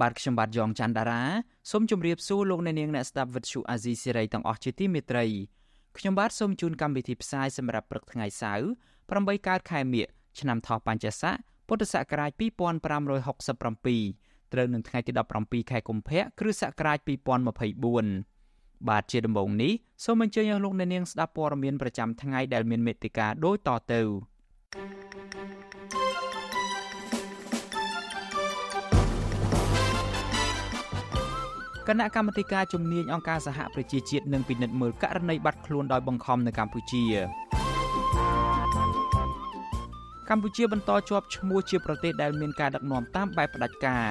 បាទខ្ញុំបាទយ៉ងច័ន្ទដារាសូមជម្រាបសួរលោកអ្នកនាងអ្នកស្ដាប់វិទ្យុអាស៊ីសេរីទាំងអស់ជាទីមេត្រីខ្ញុំបាទសូមជូនកម្មវិធីផ្សាយសម្រាប់ព្រឹកថ្ងៃសៅរ៍8កើតខែមិញឆ្នាំថោះបัญចស័កពុទ្ធសករាជ2567ត្រូវនឹងថ្ងៃទី17ខែកុម្ភៈគ្រិស្តសករាជ2024បាទជាដំបូងនេះសូមអញ្ជើញអស់លោកអ្នកនាងស្ដាប់ព័ត៌មានប្រចាំថ្ងៃដែលមានមេត្តាដូចតទៅ គណៈកម្មាធិការជំនាញអង្គការសហប្រជាជាតិនឹងពិនិត្យមើលករណីបាត់ខ្លួនដោយបង្ខំនៅកម្ពុជាកម្ពុជាបន្តជាប់ឈ្មោះជាប្រទេសដែលមានការដឹកនាំតាមបែបផ្ដាច់ការ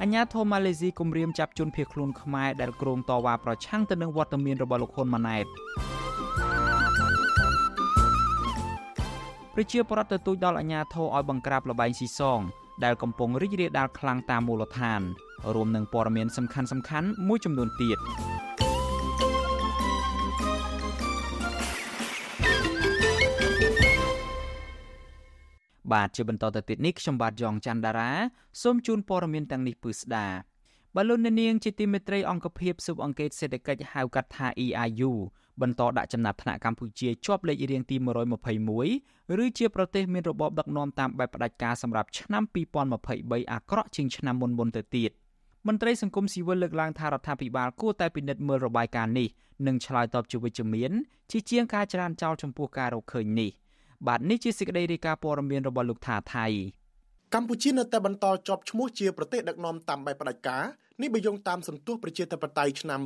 អញ្ញាធមម៉ាឡេស៊ីគម្រាមចាប់ជនភៀសខ្លួនខ្មែរដែលគ្រងតវ៉ាប្រឆាំងទៅនឹងវត្តមានរបស់លោកហ៊ុនម៉ាណែតប្រជាពលរដ្ឋទទូចដល់អាជ្ញាធរឲ្យបង្ក្រាបលបែងស៊ីសងដែលកំពុងរីករាលដាលខ្លាំងតាមមូលដ្ឋានរួមនឹងព័ត៌មានសំខាន់សំខាន់មួយចំនួនទៀតបាទជាបន្តទៅទៀតនេះខ្ញុំបាទយ៉ងច័ន្ទដារាសូមជូនព័ត៌មានទាំងនេះពឺស្ដាបលូននាងជាទីមេត្រីអង្គភាពស៊ើបអង្កេតសេដ្ឋកិច្ចហៅកាត់ថា EIU បន្តដាក់ចំណាត់ថ្នាក់កម្ពុជាជាប់លេខរៀងទី121ឬជាប្រទេសមានរបបដឹកនាំតាមបែបផ្ដាច់ការសម្រាប់ឆ្នាំ2023អាក្រក់ជាងឆ្នាំមុនមុនទៅទៀតមន្ត្រីសង្គមស៊ីវិលលើកឡើងថារដ្ឋាភិបាលគួរតែពិនិត្យមើលរបាយការណ៍នេះនិងឆ្លើយតបជាវិជ្ជមានជាជាងការច្រានចោលចំពោះការរកឃើញនេះបាទនេះជាសេចក្តីរាយការណ៍ព័ត៌មានរបស់លោកថាថៃកម្ពុជានៅតែបន្តជាប់ឈ្មោះជាប្រទេសដឹកនាំតាមបែបផ្ដាច់ការ នេះបើយោងតាមសន្ទុះប្រជាធិបតេយ្យឆ្នាំ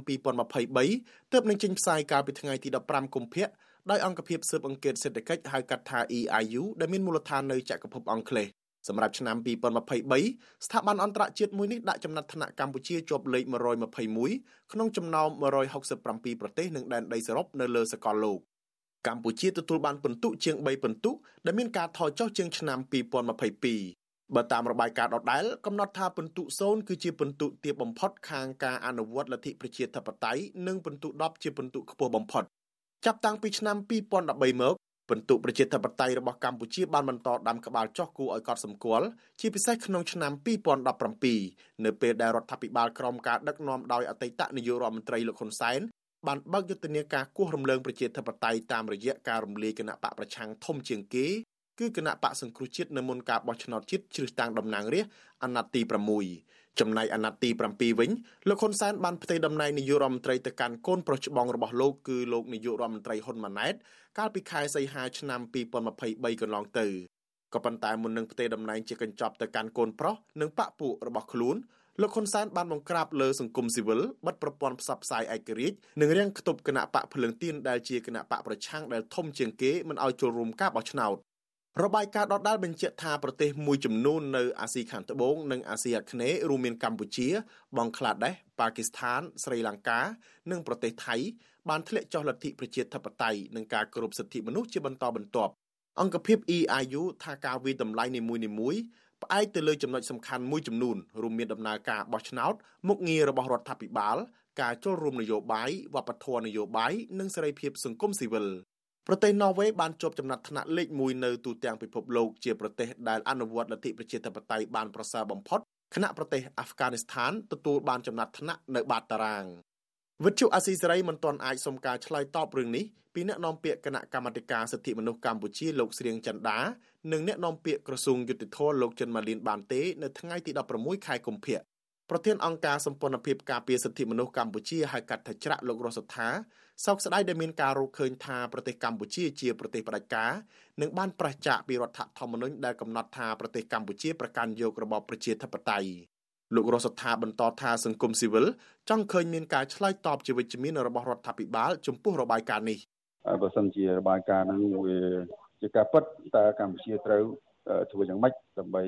2023ទើបនឹងចេញផ្សាយកាលពីថ្ងៃទី15កុម្ភៈដោយអង្គភាពស៊ើបអង្កេតសេដ្ឋកិច្ចហៅកាត់ថា EIU ដែលមានមូលដ្ឋាននៅចក្រភពអង់គ្លេសសម្រាប់ឆ្នាំ2023ស្ថាប័នអន្តរជាតិមួយនេះដាក់ចំណាត់ថ្នាក់កម្ពុជាជាប់លេខ121ក្នុងចំណោម167ប្រទេសនិងដែនដីសរុបនៅលើសកលលោកកម្ពុជាទទួលបានពិន្ទុជាង3ពិន្ទុដែលមានការថយចុះជាងឆ្នាំ2022 បើតាមរបាយការណ៍ដដែលកំណត់ថាពិន្ទុ0គឺជាពិន្ទុទាបបំផុតខាងការអនុវត្តលទ្ធិប្រជាធិបតេយ្យនិងពិន្ទុ10ជាពិន្ទុខ្ពស់បំផុតចាប់តាំងពីឆ្នាំ2013មកពិន្ទុប្រជាធិបតេយ្យរបស់កម្ពុជាបានបន្តដាំក្បាលចុះគួរឲ្យកត់សម្គាល់ជាពិសេសក្នុងឆ្នាំ2017នៅពេលដែលរដ្ឋាភិបាលក្រោមការដឹកនាំដោយអតីតនាយករដ្ឋមន្ត្រីលោកហ៊ុនសែនបានបើកយុទ្ធនាការគោះរំលើងប្រជាធិបតេយ្យតាមរយៈការរំលាយគណៈបកប្រឆាំងធំជាងគេ គឺគណៈបកសង្គ្រោះជាតិនៅមុនការបោះឆ្នោតជាតិជ្រើសតាំងតំណាងរាស្ត្រអាណត្តិទី6ចំណែកអាណត្តិទី7វិញលោកហ៊ុនសែនបានផ្ទេរតំណែងនាយករដ្ឋមន្ត្រីទៅកាន់កូនប្រុសច្បងរបស់លោកគឺលោកនាយករដ្ឋមន្ត្រីហ៊ុនម៉ាណែតកាលពីខែសីហាឆ្នាំ2023កន្លងទៅក៏ប៉ុន្តែមុននឹងផ្ទេរតំណែងជាកញ្ចប់ទៅកាន់កូនប្រុសនិងបពពួករបស់ខ្លួនលោកហ៊ុនសែនបានបង្ក្រាបលើសង្គមស៊ីវិលបិទប្រព័ន្ធផ្សព្វផ្សាយឯករាជ្យនិងរាំងខ្ទប់គណៈបកភ្លើងទៀនដែលជាគណៈបកប្រឆាំងដែលធំជាងគេមិនឲ្យចូលរួមការបោះឆ្នោត របាយការណ៍ដដាលបញ្ជាក់ថាប្រទេសមួយចំនួននៅអាស៊ីខាងត្បូងនិងអាស៊ីអាគ្នេយ៍រួមមានកម្ពុជា បង់ក្លាដេសប៉ាគីស្ថានស្រីលង្កា និងប្រទេសថៃបានធ្លាក់ចុះលទ្ធិប្រជាធិបតេយ្យនិងការគោរពសិទ្ធិមនុស្សជាបន្តបន្ទាប់អង្គភាព EIU ថាការវិតម្លៃនីមួយៗផ្អែកទៅលើចំណុចសំខាន់មួយចំនួនរួមមានដំណើរការបោះឆ្នោតមុខងាររបស់រដ្ឋាភិបាល ការចូលរួមនយោបាយវប្បធម៌នយោបាយនិងសេរីភាពសង្គមស៊ីវិល ប្រទេសណ័រវេសបានជាប់ចំណាត់ថ្នាក់លេខ1នៅទូទាំងពិភពលោកជាប្រទេសដែលអនុវត្តលទ្ធិប្រជាធិបតេយ្យបានប្រសើរបំផុតខណៈប្រទេសអាហ្វហ្គានីស្ថានទទួលបានចំណាត់ថ្នាក់នៅបាតតារាងវិទ្យុអាស៊ីសេរីមិនទាន់អាចសុំការឆ្លើយតបរឿងនេះពីអ្នកនាំពាក្យគណៈកម្មាធិការសិទ្ធិមនុស្សកម្ពុជាលោកស្រៀងចន្ទដានិងអ្នកនាំពាក្យក្រសួងយុតិធធលោកចិនម៉ាលីនបានទេនៅថ្ងៃទី16ខែកុម្ភៈប្រធានអង្គការសម្ព័ន្ធភាពការពារសិទ្ធិមនុស្សកម្ពុជាហៅកាត់ថាច្រាក់លោករស់សថា សោកស្ដាយដែលមានការរកឃើញថាប្រទេសកម្ពុជាជាប្រទេសផ្ដាច់ការនិងបានប្រឆាចពីរដ្ឋធម្មនុញ្ញដែលកំណត់ថាប្រទេសកម្ពុជាប្រកាន់យករបបប្រជាធិបតេយ្យលោករស់សថាបន្តថាសង្គមស៊ីវិលចង់ឃើញមានការឆ្លើយតបជាវិជ្ជមានរបស់រដ្ឋាភិបាលចំពោះរបាយការណ៍នេះបើសិនជារបាយការណ៍ហ្នឹងវាជាការពិតតើកម្ពុជាត្រូវ ធ្វើយ៉ាងម៉េចដើម្បី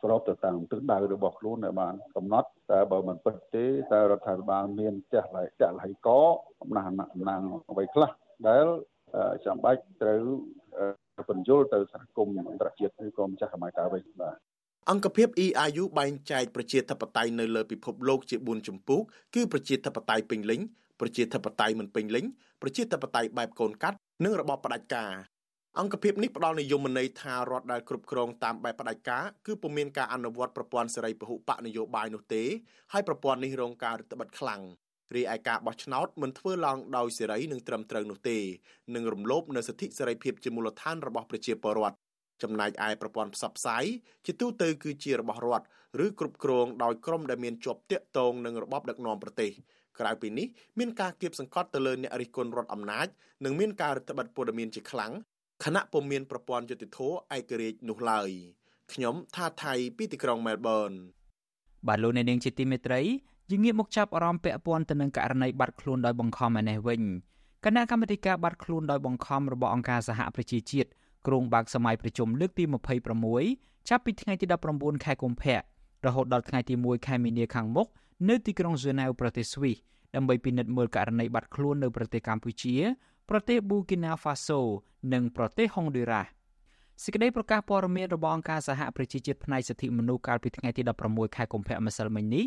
ស្របទៅតាមទិសដៅរបស់ខ្លួនដែលបានកំណត់តែបើមិនពិតទេតើរដ្ឋាភិបាលមានចេះឡៃចាក់ឡៃកអំណះអំណាងអ្វីខ្លះដែលចាំបាច់ត្រូវបញ្យល់ទៅសហគមន៍អន្តរជាតិឬក៏ម្ចាស់កម្មការវិញបាទអង្គភាព EIU បែងចែកប្រជាធិបតេយ្យនៅលើពិភពលោកជា4ជំពូកគឺប្រជាធិបតេយ្យពេញលេញប្រជាធិបតេយ្យមិនពេញលេញប្រជាធិបតេយ្យបែបកូនកាត់និងរបបផ្ដាច់ការ អង្គភាពនេះផ្ដល់និយមន័យថារដ្ឋដែលគ្រប់គ្រងតាមបែបផ្ដាច់ការគឺពុំមានការអនុវត្តប្រព័ន្ធសេរីពហុបកនយោបាយនោះទេហើយប្រព័ន្ធនេះរងការរឹតបន្តឹងខ្លាំងរីឯការបោះឆ្នោតមិនធ្វើឡើងដោយសេរីនិងត្រឹមត្រូវនោះទេនឹងរំលោភនៅសិទ្ធិសេរីភាពជាមូលដ្ឋានរបស់ប្រជាពលរដ្ឋចំណែកឯប្រព័ន្ធផ្សព្វផ្សាយជាទូទៅគឺជារបស់រដ្ឋឬគ្រប់គ្រងដោយក្រុមដែលមានជាប់ទាក់ទងនឹងរបបដឹកនាំប្រទេសក្រៅពីនេះមានការគៀបសង្កត់ទៅលើអ្នករិះគន់រដ្ឋអំណាចនិងមានការរឹតបន្តឹងព័ត៌មានជាខ្លាំង ខណៈពុំមានប្រព័ន្ធយុតិធធឯករាជ្យនោះឡើយខ្ញុំថាថៃពីទីក្រុងមែលប៊នបាទលោកអ្នកនាងជាទីមេត្រីយើងងាកមកចាប់អារម្មណ៍ពាក់ព័ន្ធទៅនឹងករណីបាត់ខ្លួនដោយបង្ខំឯនេះវិញគណៈកម្មាធិការបាត់ខ្លួនដោយបង្ខំរបស់អង្គការសហប្រជាជាតិក្រុងបាក់សម័យប្រជុំលើកទី26ចាប់ពីថ្ងៃទី19ខែកុម្ភៈរហូតដល់ថ្ងៃទី1ខែមីនាខាងមុខនៅទីក្រុងហ្សឺណែវប្រទេសស្វីសដើម្បីពិនិត្យមើលករណីបាត់ខ្លួននៅប្រទេសកម្ពុជា ប្រទេសប៊ូគីណាហ្វាសូ និងប្រទេសហុងឌុយរ៉ាសសេចក្តីប្រកាសព័ត៌មានរបស់អង្គការសហប្រជាជាតិផ្នែកសិទ្ធិមនុស្សកាលពីថ្ងៃទី16ខែកុម្ភៈម្សិលមិញនេះ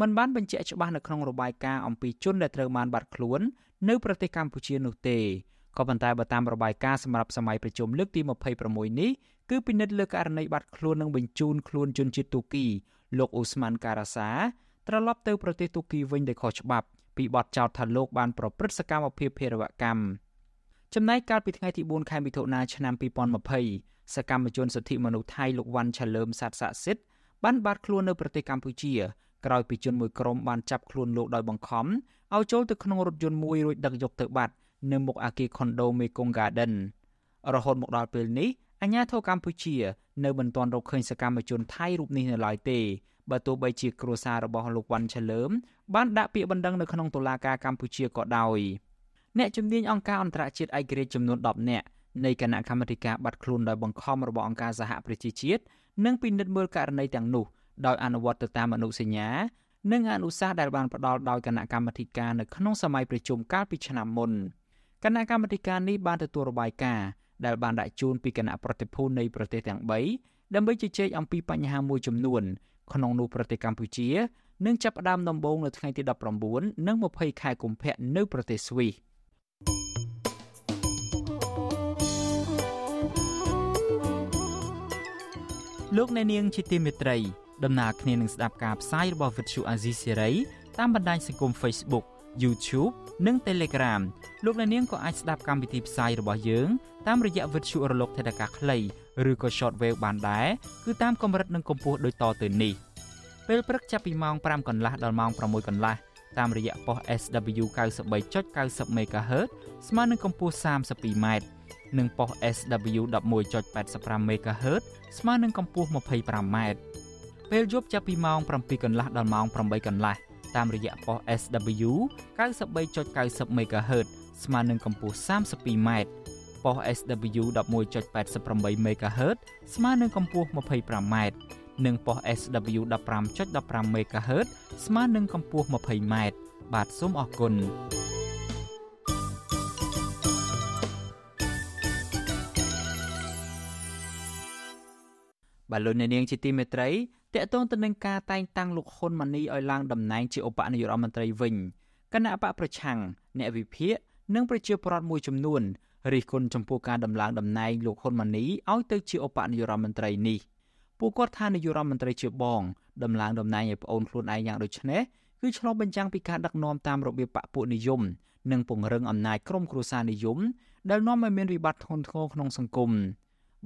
មិនបានបញ្ជាក់ច្បាស់នៅក្នុងរបាយការណ៍អំពីជនដែលត្រូវបានបាត់ខ្លួននៅប្រទេសកម្ពុជានោះទេក៏ប៉ុន្តែបើតាមរបាយការណ៍សម្រាប់សម័យប្រជុំលើកទី26នេះគឺពិនិត្យលើករណីបាត់ខ្លួននិងបញ្ជូនខ្លួនជនជាតិទូគីលោកអ៊ូស្ម៉ាន់ការ៉ាសាត្រឡប់ទៅប្រទេសទូគីវិញដោយខុសច្បាប់ ពីបទចោទថាលោកបានប្រព្រឹត្តសកម្មភាពភេរវកម្មចំណែកកាលពីថ្ងៃទី4ខែមិថុនាឆ្នាំ2020សកម្មជនសិទ្ធិមនុស្សថៃលោកវ៉ាន់ឆាលើមសាទស័ក្តិសិទ្ធបានបាត់ខ្លួននៅប្រទេសកម្ពុជាក្រោយពីជនមួយក្រុមបានចាប់ខ្លួនលោកដោយបង្ខំឲ្យចូលទៅក្នុងរថយន្តមួយរួចដឹកយកទៅបាត់នៅមុខអគារ Condo Mekong Garden រហូតមកដល់ពេលនេះអាជ្ញាធរកម្ពុជា នៅមិនទាន់រកឃើញសកម្មជនថៃរូបនេះនៅឡើយទេ បើទោះបីជាគ្រួសាររបស់លោកវ៉ាន់ឆលើមបានដាក់ពាក្យបណ្ដឹងនៅក្នុងតុលាការកម្ពុជាក៏ដោយអ្នកជំនាញអង្គការអន្តរជាតិឯករាជ្យចំនួន10នាក់នៃគណៈកម្មាធិការបាត់ខ្លួនដោយបង្ខំរបស់អង្គការសហប្រជាជាតិនឹងពិនិត្យមើលករណីទាំងនោះដោយអនុវត្តទៅតាមអនុសញ្ញា និងអនុសាសន៍ដែលបានផ្ដល់ដោយគណៈកម្មាធិការនៅក្នុងសម័យប្រជុំកាលពីឆ្នាំមុនគណៈកម្មាធិការនេះបានទទួលរបាយការណ៍ដែលបានដាក់ជូនពីគណៈប្រតិភូនៃប្រទេសទាំង3ដើម្បីជជែកអំពីបញ្ហាមួយចំនួន ក្នុងនោះប្រទេសកម្ពុជានឹងចាប់ផ្ដើមដំបូងនៅថ្ងៃទី19និង20ខែកុម្ភៈនៅប្រទេសស្វីសលោកអ្នកនាងជាទីមេត្រីដំណើរគ្នានឹងស្ដាប់ការផ្សាយរបស់ Vuthu Azizi Serai តាមបណ្ដាញសង្គម Facebook YouTube និង Telegram លោកអ្នកនាងក៏អាចស្ដាប់កម្មវិធីផ្សាយរបស់យើងតាមរយៈវិទ្យុរលកថេដាកាខ្លី ឬក៏ Shortwave បានដែរគឺតាមកម្រិតនិងកម្ពស់ដូចតទៅនេះពេលព្រឹកចាប់ពីម៉ោង5កន្លះដល់ម៉ោង6កន្លះតាមរយៈប៉ុស SW 93.90 MHz ស្មើនឹងកម្ពស់ 32m និងប៉ុស SW 11.85 MHz ស្មើនឹងកម្ពស់ 25m ពេលយប់ចាប់ពីម៉ោង7កន្លះដល់ម៉ោង8កន្លះតាមរយៈប៉ុស SW 93.90 MHz ស្មើនឹងកម្ពស់ 32m ប៉ុស SW 11.88 MHz ស្មើនឹងកម្ពស់ 25m និងប៉ុស SW 15.15 MHz ស្មើនឹងកម្ពស់ 20m បាទសូមអរគុណបាទលោកអ្នកនាងជាទីមេត្រីតកតងទៅនឹងការតែងតាំងលោកហ៊ុនម៉ាណីឲ្យឡើងតំណែងជាឧបនាយករដ្ឋមន្ត្រីវិញគណៈបកប្រឆាំងអ្នកវិភាគនិងប្រជាប្រដ្ឋមួយចំនួន រិះគន់ចំពោះការដំឡើងតំណែងលោកហ៊ុនម៉ាណីឲ្យទៅជាឧបនាយករដ្ឋមន្ត្រីនេះពួកគាត់ថានាយករដ្ឋមន្ត្រីជាបងដំឡើងតំណែងឲ្យប្អូនខ្លួនឯងយ៉ាងដូចនេះគឺឆ្លុះបញ្ចាំងពីការដឹកនាំតាមរបៀបបកពួកនិយមនិងពង្រឹងអំណាចក្រុមគ្រួសារនិយមដែលនាំឲ្យមានវិបត្តិធ្ងន់ធ្ងរក្នុងសង្គម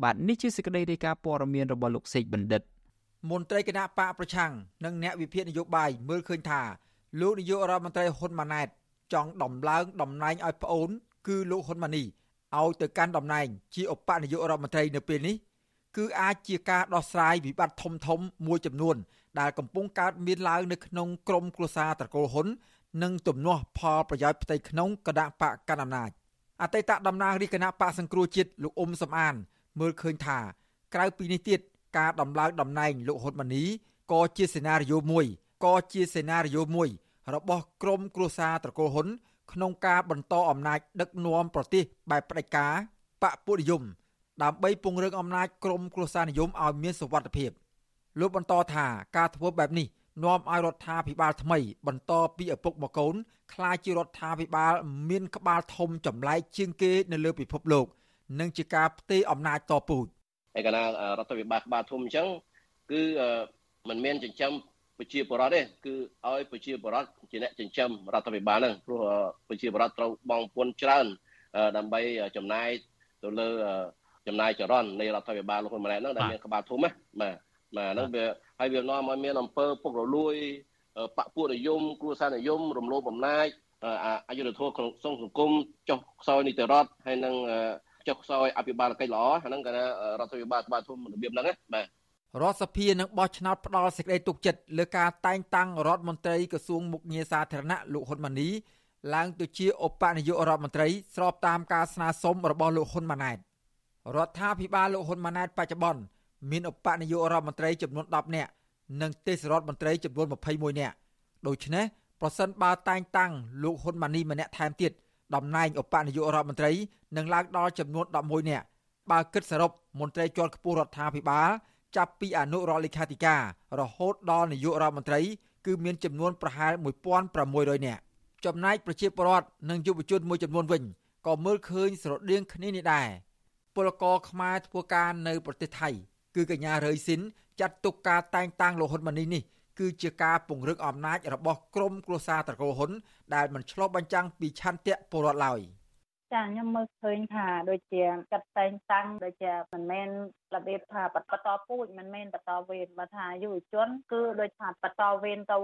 បាទនេះជាសេចក្តីរាយការណ៍ព័ត៌មានរបស់លោកសេកបណ្ឌិតមន្ត្រីគណៈបកប្រឆាំងនិងអ្នកវិភាគនយោបាយមើលឃើញថាលោកនាយករដ្ឋមន្ត្រីហ៊ុនម៉ាណែតចង់ដំឡើងតំណែងឲ្យប្អូន គឺលោកហ៊ុនម៉ាណី ឲ្យទៅកាន់តំណែង ជាឧបនាយករដ្ឋមន្ត្រីនៅពេលនេះគឺអាចជាការដោះស្រាយវិបត្តិធំធំមួយចំនួន ដែលកំពុងកើតមានឡើងនៅក្នុងក្រមគ្រួសារត្រកូលហ៊ុន និងទំនាស់ផលប្រយោជន៍ផ្ទៃក្នុងគណៈបកកណ្ដាលអំណាចអតីតតំណាងរាជគណៈបកសង្គ្រោះជាតិលោកអ៊ុំសំអាន មើលឃើញថា ក្រៅពីនេះទៀតការដំឡើងតំណែងលោកហ៊ុនម៉ាណីក៏ជាសេណារីយ៉ូមួយក៏ជាសេណារីយ៉ូមួយរបស់ក្រមគ្រួសារត្រកូលហ៊ុន ក្នុងការបន្តអំណាចដឹកនាំប្រទេសបែបផ្ដាច់ការបកពុនិយមដើម្បីពង្រឹងអំណាចក្រមគ្រួសារនិយមឲ្យមានសុវត្ថិភាពលោកបន្តថាការធ្វើបែបនេះនាំឲ្យរដ្ឋាភិបាលថ្មី បន្តពីឪពុកមកកូនក្លាយជារដ្ឋាភិបាល មានក្បាលធំចម្លែកជាងគេនៅលើពិភពលោកនិងជាការផ្ទេរអំណាចតពូជឯកណារដ្ឋាភិបាលក្បាលធំអញ្ចឹងគឺมันមានចិញ្ចឹម ប្រជាពលរដ្ឋទេគឺឲ្យប្រជាពលរដ្ឋជាអ្នកចិញ្ចឹមរដ្ឋាភិបាលហ្នឹងព្រោះប្រជាពលរដ្ឋត្រូវបង់ពន្ធច្រើនដើម្បីចំណាយទៅលើចំណាយចរន្តនៃរដ្ឋាភិបាលលោកហ៊ុនម៉ាណែតហ្នឹងដែលមានក្បាលធំណាបាទបាទហ្នឹងវាហើយវានាំឲ្យមានអំពើពុករលួយបពពួកនិយមគ្រួសារនិយមរំលោភអំណាចអយុធធម៌ក្នុងសង្គមចុះខ្សោយនីតិរដ្ឋហើយនឹងចុះខ្សោយអភិបាលកិច្ចល្អហ្នឹងក៏រដ្ឋាភិបាលក្បាលធំរបៀបហ្នឹងណាបាទ រដ្ឋសភានឹងបោះឆ្នោតផ្ដាល់សេចក្តីទុកចិត្តលើការតែងតាំងរដ្ឋមន្ត្រីក្រសួងមុខងារសាធារណៈលោកហ៊ុនម៉ាណីឡើងទៅជាឧបនាយករដ្ឋមន្ត្រីស្របតាមការស្នើសុំរបស់លោកហ៊ុនម៉ាណែតរដ្ឋាភិបាលលោកហ៊ុនម៉ាណែតបច្ចុប្បន្នមានឧបនាយករដ្ឋមន្ត្រីចំនួន10នាក់និងទេសរដ្ឋមន្ត្រីចំនួន21នាក់ដូច្នេះប្រសិនបើតែងតាំងលោកហ៊ុនម៉ាណីម្នាក់ថែមទៀតតំណែងឧបនាយករដ្ឋមន្ត្រីនឹងឡើងដល់ចំនួន11នាក់បើគិតសរុបមន្ត្រីជាន់ខ្ពស់រដ្ឋាភិបាល ចាប់ពីអនុរដ្ឋលេខាធិការរហូតដល់នាយករដ្ឋមន្ត្រីគឺមានចំនួនប្រហែល1600នាក់ចំណែកប្រជាពលរដ្ឋនិងយុវជនមួយចំនួនវិញក៏មើលឃើញស្រដៀងគ្នានេះដែរពលករខ្មែរធ្វើការនៅប្រទេសថៃ គឺកញ្ញារ៉ឺស៊ីនចាត់ទុកការតែងតាំងលោកហ៊ុនម៉ាណីនេះគឺជាការពង្រឹងអំណាចរបស់ក្រមគ្រួសារត្រកូលហ៊ុនដែលមិនឆ្លុះបញ្ចាំងពីឆន្ទៈពលរដ្ឋឡើយ។ ចាខ្ញុំមើលឃើញថាដូចជាកាត់តែងតាំងដូចជាមិនមែនរបៀបថាបន្តពូជមិនមែនបន្តវេនបើថាយុវជន គឺដូចថាបន្តវេនទៅ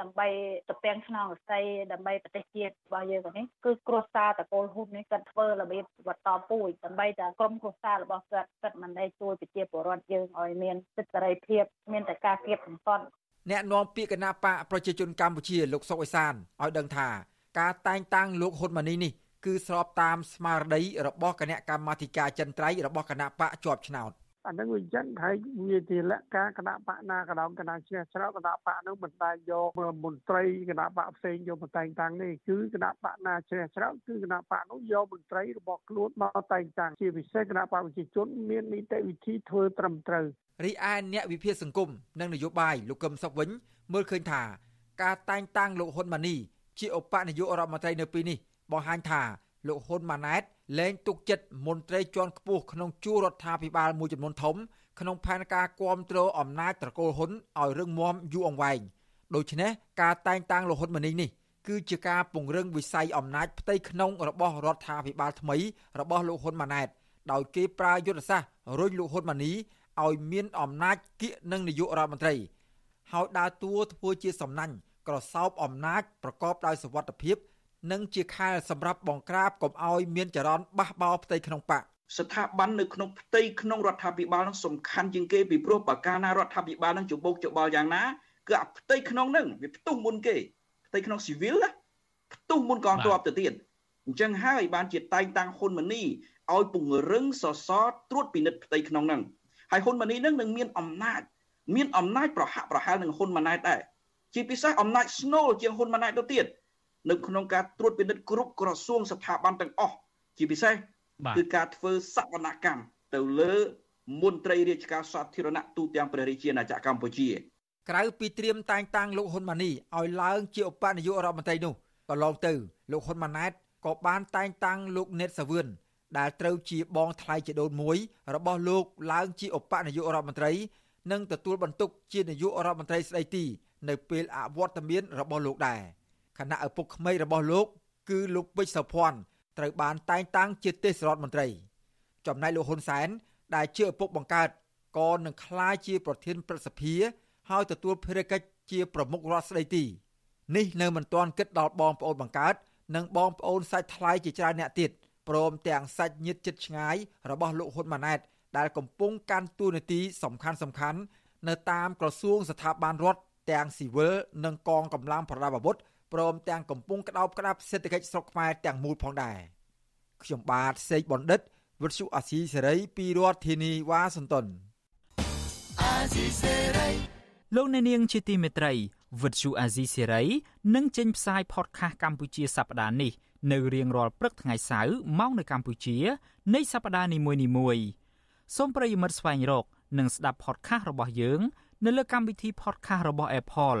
ដើម្បីទៅពាំងខ្នងរស័យដើម្បីប្រទេសជាតិរបស់យើងនេះគឺគ្រួសារតកូលហ៊ុននេះគាត់ធ្វើរបៀបបន្តពូជដើម្បីតែក្រុមគ្រួសាររបស់គាត់គាត់មិនได้ជួយប្រជាពលរដ្ឋយើងឲ្យមានសិទ្ធិសេរីភាពមានតែការគៀបសង្កត់អ្នកនាំពាក្យគណៈបកប្រជាជនកម្ពុជាលោកសុកអេសានឲ្យដឹងថាការតែងតាំងលោកហ៊ុនម៉ាណីនេះ គឺស្របតាមស្មារតីរបស់គណៈកម្មាធិការចិនត្រៃរបស់គណៈបកជាប់ឆ្នោតអានឹងវាចឹងហើយវាជាលក្ខការគណៈបកណាក៏ដោយគណៈជ្រះច្រកគណៈបកនោះមិនតែយកមន្ត្រីគណៈបកផ្សេងយកមកតែងតាំងនេះគឺគណៈបកណាជ្រះច្រកគឺគណៈបកនោះយកមន្ត្រីរបស់ខ្លួនមកតែងតាំងជាពិសេសគណៈបកប្រជាជនមាននីតិវិធីធ្វើត្រឹមត្រូវរីឯអ្នកវិភាគសង្គមនិងនយោបាយលោកកឹមសុខវិញមើលឃើញថា ការតែងតាំងលោកហ៊ុនម៉ាណីជាឧបនាយករដ្ឋមន្ត្រីនៅពេលនេះ បង្ហាញថាលោកហ៊ុនម៉ាណែតលែងទុកចិត្តមន្ត្រីជាន់ខ្ពស់ក្នុងជួររដ្ឋាភិបាលមួយចំនួនធំ ក្នុងផែនការគ្រប់គ្រងអំណាចត្រកូលហ៊ុនឲ្យរឹងមាំយូរអង្វែងដូច្នេះការតែងតាំងលោកហ៊ុនម៉ាណីនេះគឺជាការពង្រឹងវិស័យអំណាចផ្ទៃក្នុងរបស់រដ្ឋាភិបាលថ្មីរបស់លោកហ៊ុនម៉ាណែតដោយគេប្រើយុទ្ធសាស្ត្ររុញលោកហ៊ុនម៉ាណីឲ្យមានអំណាចគៀកនឹងនាយករដ្ឋមន្ត្រីហើយដើរតួធ្វើជាសំណាញ់ក្រសោបអំណាចប្រកបដោយសវត្ថិភាព និងជាខែលសម្រាប់បង្ក្រាបកុំឲ្យមានចរន្តបះបោផ្ទៃក្នុងបកស្ថាប័ននៅក្នុងផ្ទៃក្នុងរដ្ឋាភិបាលនឹងសំខាន់ជាងគេពីព្រោះបើកាលណារដ្ឋាភិបាលនឹងច្បោកច្បល់យ៉ាងណាគឺអាផ្ទៃក្នុងនឹងវាផ្ទុះមុនគេផ្ទៃក្នុងស៊ីវិលណាផ្ទុះមុនកងទ័ពទៅទៀតអញ្ចឹងហើយបានជាតែងតាំងហ៊ុនម៉ាណីឲ្យពង្រឹងសសរត្រួតពិនិត្យផ្ទៃក្នុងហ្នឹងហើយហ៊ុនម៉ាណីនឹងនឹងមានអំណាចមានអំណាចប្រហាក់ប្រហែលនឹងហ៊ុនម៉ាណែតដែរជាពិសេសអំណាចស្នូលជាងហ៊ុនម៉ាណែតទៅទៀត នៅក្នុងការត្រួតពិនិត្យគ្រប់ក្រសួងស្ថាប័នទាំងអស់ជាពិសេសគឺការធ្វើសវនកម្មទៅលើមន្ត្រីរាជការសាធារណៈទូទាំងព្រះរាជាណាចក្រកម្ពុជាក្រៅពីត្រៀមតែងតាំងលោកហ៊ុនម៉ាណីឲ្យឡើងជាឧបនាយករដ្ឋមន្ត្រីនោះកន្លងទៅលោកហ៊ុនម៉ាណែតក៏បានតែងតាំងលោកណេតសាវឿនដែលត្រូវជាបងថ្លៃជាដូនមួយរបស់លោកឡើងជាឧបនាយករដ្ឋមន្ត្រីនិងទទួលបន្ទុកជានាយករដ្ឋមន្ត្រីស្ដីទី នៅពេលអវត្តមានរបស់លោកដែរ ខណៈឪពុកក្មេករបស់លោក គឺលោកពេជ្រសុភ័ណ្ឌត្រូវបានតែងតាំងជាទេសរដ្ឋមន្ត្រី ចំណែកលោកហ៊ុនសែនដែលជាឪពុកបង្កើតក៏នឹងក្លាយជាប្រធានព្រឹទ្ធសភាហើយទទួលភារកិច្ចជាប្រមុខរដ្ឋស្ដីទីនេះនៅមិនទាន់គិតដល់បងប្អូនបង្កើតនិងបងប្អូនសាច់ថ្លៃជាច្រើនអ្នកទៀតព្រមទាំងសាច់ញាតិជិតឆ្ងាយរបស់លោកហ៊ុនម៉ាណែតដែលកំពុងកាន់តួនាទីសំខាន់សំខាន់នៅតាមក្រសួងស្ថាប័នរដ្ឋទាំងស៊ីវិលនិងកងកម្លាំងប្រដាប់អាវុធ ព្រមទាំងកំពុងក្តោបក្តាប់សេដ្ឋកិច្ចស្រុកខ្មែរទាំងមូលផងដែរខ្ញុំបាទសេកបណ្ឌិតវិទ្យុអាស៊ីសេរីពីរដ្ឋធានីវ៉ាស៊ីនតោនលោកអ្នកនាងជាទីមេត្រីវិទ្យុអាស៊ីសេរីនឹងចេញផ្សាយ podcast កម្ពុជាសប្តាហ៍នេះនៅរៀងរាល់ព្រឹកថ្ងៃសៅរ៍ម៉ោងនៅកម្ពុជា នៃសប្តាហ៍នីមួយៗសូមប្រិយមិត្តស្វែងរក និងស្ដាប់ podcast របស់យើង នៅលើកម្មវិធី podcast របស់ Apple,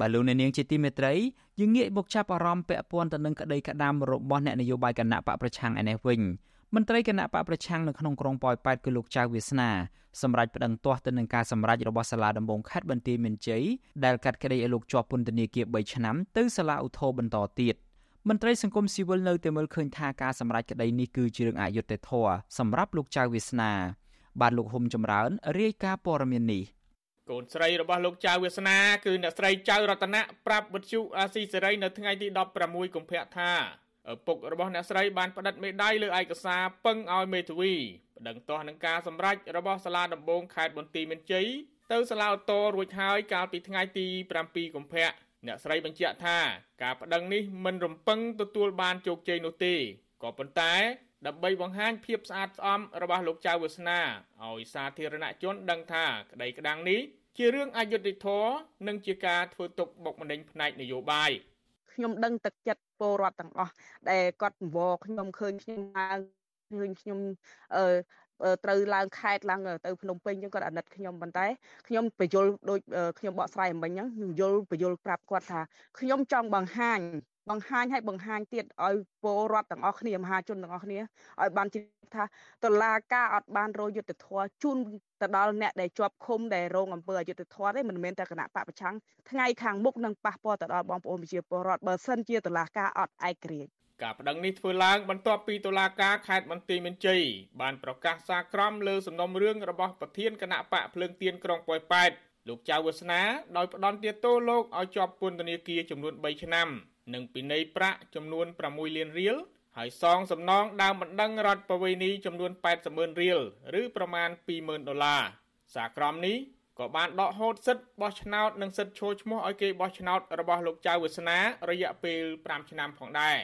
បាទលោកអ្នកនាងជាទីមេត្រីយើងងាកមកចាប់អារម្មណ៍ពាក់ព័ន្ធទៅនឹងក្តីក្តាមរបស់អ្នកនយោបាយគណៈបកប្រឆាំងឯនេះវិញមន្ត្រីគណៈបកប្រឆាំងនៅក្នុងក្រុងប៉ោយប៉ែតគឺលោកចៅវាសនាសម្រាប់ប្តឹងទាស់ទៅនឹងការសម្រេចរបស់សាលាដំបងខេត្តបន្ទាយមានជ័យដែលកាត់ក្តីឲ្យលោកជាប់ពន្ធនាគារ3ឆ្នាំទៅសាលាឧទ្ធរបន្តទៀតមន្ត្រីសង្គមស៊ីវិលនៅតែមើលឃើញថាការសម្រេចក្តីនេះគឺជារឿងអយុត្តិធម៌សម្រាប់លោកចៅវាសនាបាទលោកហុំចម្រើនរាយការណ៍ព័ត៌មាននេះ កូនស្រីរបស់លោកចៅវាសនាគឺអ្នកស្រីចៅរតនៈប្រាប់វិទ្យុអាស៊ីសេរីនៅថ្ងៃទី16កុម្ភៈថាឪពុករបស់អ្នកស្រីបានផ្តិតមេដាយលើឯកសារពឹងឲ្យមេធាវីប្តឹងទាស់នឹងការសម្រេចរបស់សាលាដំបងខេត្តបន្ទាយមានជ័យទៅសាលាឧទ្ធររួចហើយកាលពីថ្ងៃទី7កុម្ភៈអ្នកស្រីបញ្ជាក់ថាការប្តឹងនេះមិនរំពឹងទទួលបានជោគជ័យនោះទេក៏ប៉ុន្តែដើម្បីបង្ហាញភាពស្អាតស្អំរបស់លោកចៅវាសនាឲ្យសាធារណជនដឹងថាក្តីក្តាំងនេះ ជារឿងអយុត្តិធម៌និងជាការធ្វើទុកបុកម្នេញផ្នែកនយោបាយខ្ញុំដឹងទឹកចិត្តពលរដ្ឋទាំងអស់ដែលគាត់អង្វរខ្ញុំឃើញខ្ញុំឡើងឃើញខ្ញុំអឺត្រូវឡើងខេតឡើងទៅភ្នំពេញអញ្ចឹងគាត់អាណិតខ្ញុំប៉ុន្តែខ្ញុំបញ្យលដូចខ្ញុំបកស្រាយមិញអញ្ចឹងខ្ញុំយល់បញ្យលប្រាប់គាត់ថាខ្ញុំចង់បង្ហាញ បង្ហាញឲ្យបង្ហាញទៀតឲ្យពលរដ្ឋទាំងអស់គ្នាមហាជនទាំងអស់គ្នាឲ្យបានជឿថាតឡាការអត់បានរយុទ្ធធរជូនទៅដល់អ្នកដែលជាប់ឃុំដែលរងអំពើអយុត្តិធម៌ទេមិនមែនតែគណៈបពប្រឆាំងថ្ងៃខាងមុខនឹងប៉ះពាល់ទៅដល់បងប្អូនប្រជាពលរដ្ឋបើសិនជាតឡាការអត់ឯករាជ្យការប្តឹងនេះធ្វើឡើងបន្ទាប់ពីតុលាការខេត្តបន្ទាយមានជ័យបានប្រកាសសារក្រមលើសំណុំរឿងរបស់ប្រធានគណៈបកភ្លើងទៀនក្រុងប៉ោយប៉ែតលោកចៅវាសនាដោយផ្ដន់ទាទោលោកឲ្យជាប់ពន្ធនាគារចំនួន3ឆ្នាំ និងពិន័យប្រាក់ចំនួន6លានរៀលហើយសងសំណងដើមបណ្ដឹងរដ្ឋបវេនីចំនួន80ម៉ឺនរៀលឬប្រមាណ20,000ដុល្លារសារក្រមនេះក៏បានដកហូតសិទ្ធិបោះឆ្នោតនិងសិទ្ធិចូលឈ្មោះឲ្យគេបោះឆ្នោតរបស់លោកចៅវាសនារយៈពេល5ឆ្នាំផងដែរ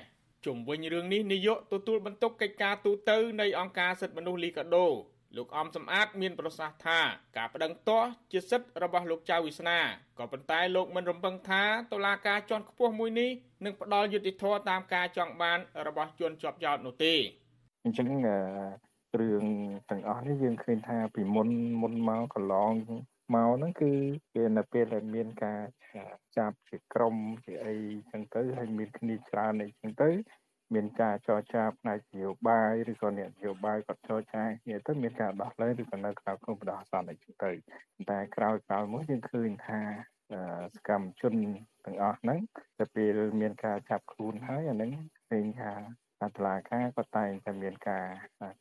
ជុំវិញរឿងនេះនាយកទទួលបន្ទុកកិច្ចការទូតនៃអង្គការសិទ្ធិមនុស្សលីកាដូ លោកអំសំអាតមានប្រសាសន៍ថាការប្តឹងទាស់ជាសិទ្ធិរបស់លោកចៅវិស្នាក៏ប៉ុន្តែលោកមិនរំពឹងថាតុលាការជាន់ខ្ពស់មួយនេះនឹងផ្ដល់យុត្តិធម៌តាមការចង់បានរបស់ជនជាប់ចោទនោះទេអញ្ចឹងរឿងទាំងអស់នេះយើងឃើញថាពីមុនមុនមកកន្លងមកហ្នឹងគឺវានៅពេលដែលមានការចាប់ជាក្រុមជាអីចឹងទៅហើយមានគ្នាច្រើនអីចឹងទៅ មានការចរចាផ្នែកនយោបាយឬក៏អ្នកនយោបាយគាត់ចរចាគ្នាទៅមានការដោះលែងឬក៏នៅក្រៅក្នុងបដិសន្និអីទៅតែក្រោយក្រោយមកយើងឃើញថាសកម្មជនទាំងអស់ហ្នឹងទៅពេលមានការចាប់ខ្លួនហើយអាហ្នឹងឃើញថាអតឡាការក៏តែងតែមានការ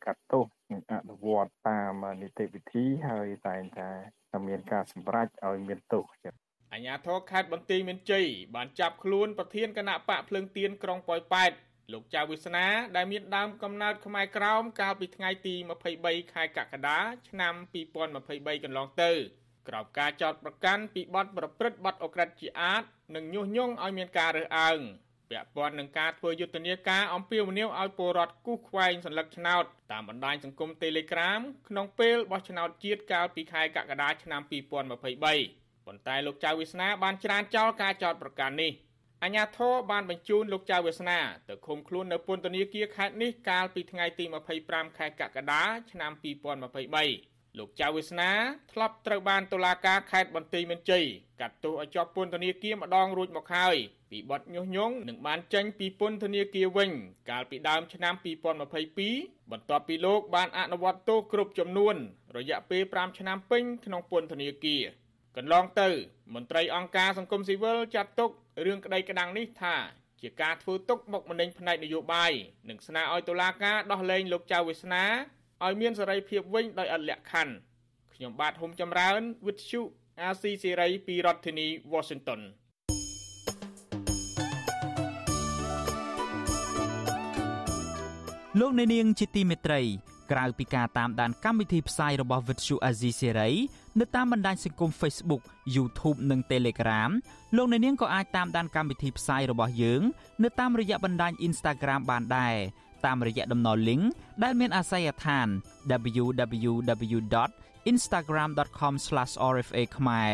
កាត់ទោសនិងអនុវត្តតាមនីតិវិធីហើយតែងតែមានការសម្រេចឲ្យមានទោសចិត្តអញ្ញាធរខេត្តបន្ទាយមានជ័យបានចាប់ខ្លួនប្រធានគណៈបកភ្លើងទៀនក្រុងប៉ោយប៉ែត លោកចៅវិស្នាដែលមានដើមកំណើតខ្មែរក្រោមកាលពីថ្ងៃទី23ខែកក្កដាឆ្នាំ2023កន្លងទៅក្រោមការចោទប្រកាន់ពីបទប្រព្រឹត្តបទអក្រិតជាអាតនិងញុះញង់ឲ្យមានការរើសអើងពាក់ព័ន្ធនឹងការធ្វើយុទ្ធនាការអំពាវនាវឲ្យពលរដ្ឋគូសខ្វែងសัญลักษณ์ឆ្នោតតាមបណ្ដាញសង្គម Telegram ក្នុងពេលបោះឆ្នោតជាតិកាលពីខែកក្កដាឆ្នាំ2023ប៉ុន្តែលោកចៅវិស្នាបានច្រានចោលការចោទប្រកាន់នេះ អាញាធរបានបញ្ជូនលោកចៅវាសនាទៅឃុំខ្លួននៅពន្ធនាគារខេត្តនេះកាលពីថ្ងៃទី25ខែកក្កដាឆ្នាំ2023លោកចៅវាសនាធ្លាប់ត្រូវបានតុលាការខេត្តបន្ទាយមានជ័យកាត់ទោសឲ្យជាប់ពន្ធនាគារម្ដងរួចមកហើយពីបទញុះញង់និងបានចេញពីពន្ធនាគារវិញ កាលពីដើមឆ្នាំ2022បន្ទាប់ពីលោកបានអនុវត្តទោសគ្រប់ចំនួន រយៈពេល5ឆ្នាំពេញក្នុងពន្ធនាគារកន្លងទៅ មន្ត្រីអង្គការសង្គមស៊ីវិលចាត់ទុក រឿងក្តីក្តាំងនេះថាជាការធ្វើទុកបុកម្នេញផ្នែកនយោបាយនិងស្នើឲ្យតុលាការដោះលែងលោកចៅវាសនាឲ្យមានសេរីភាពវិញដោយឥតលក្ខខណ្ឌខ្ញុំបាទហុំចម្រើនវិទ្យុអាស៊ីសេរីពីរដ្ឋធានី Washington លោកអ្នកនាងជាទីមេត្រី ក្រៅពីការតាមដានកម្មវិធីផ្សាយរបស់ Vuthu Azizi Serai នៅតាមបណ្ដាញសង្គម Facebook YouTube និង Telegram លោកអ្នកនាងក៏អាចតាមដានកម្មវិធីផ្សាយរបស់យើងនៅតាមរយៈបណ្ដាញ Instagram បានដែរតាមរយៈតំណ link ដែលមានអាសយដ្ឋាន www.instagram.com/rfa ខ្មែរ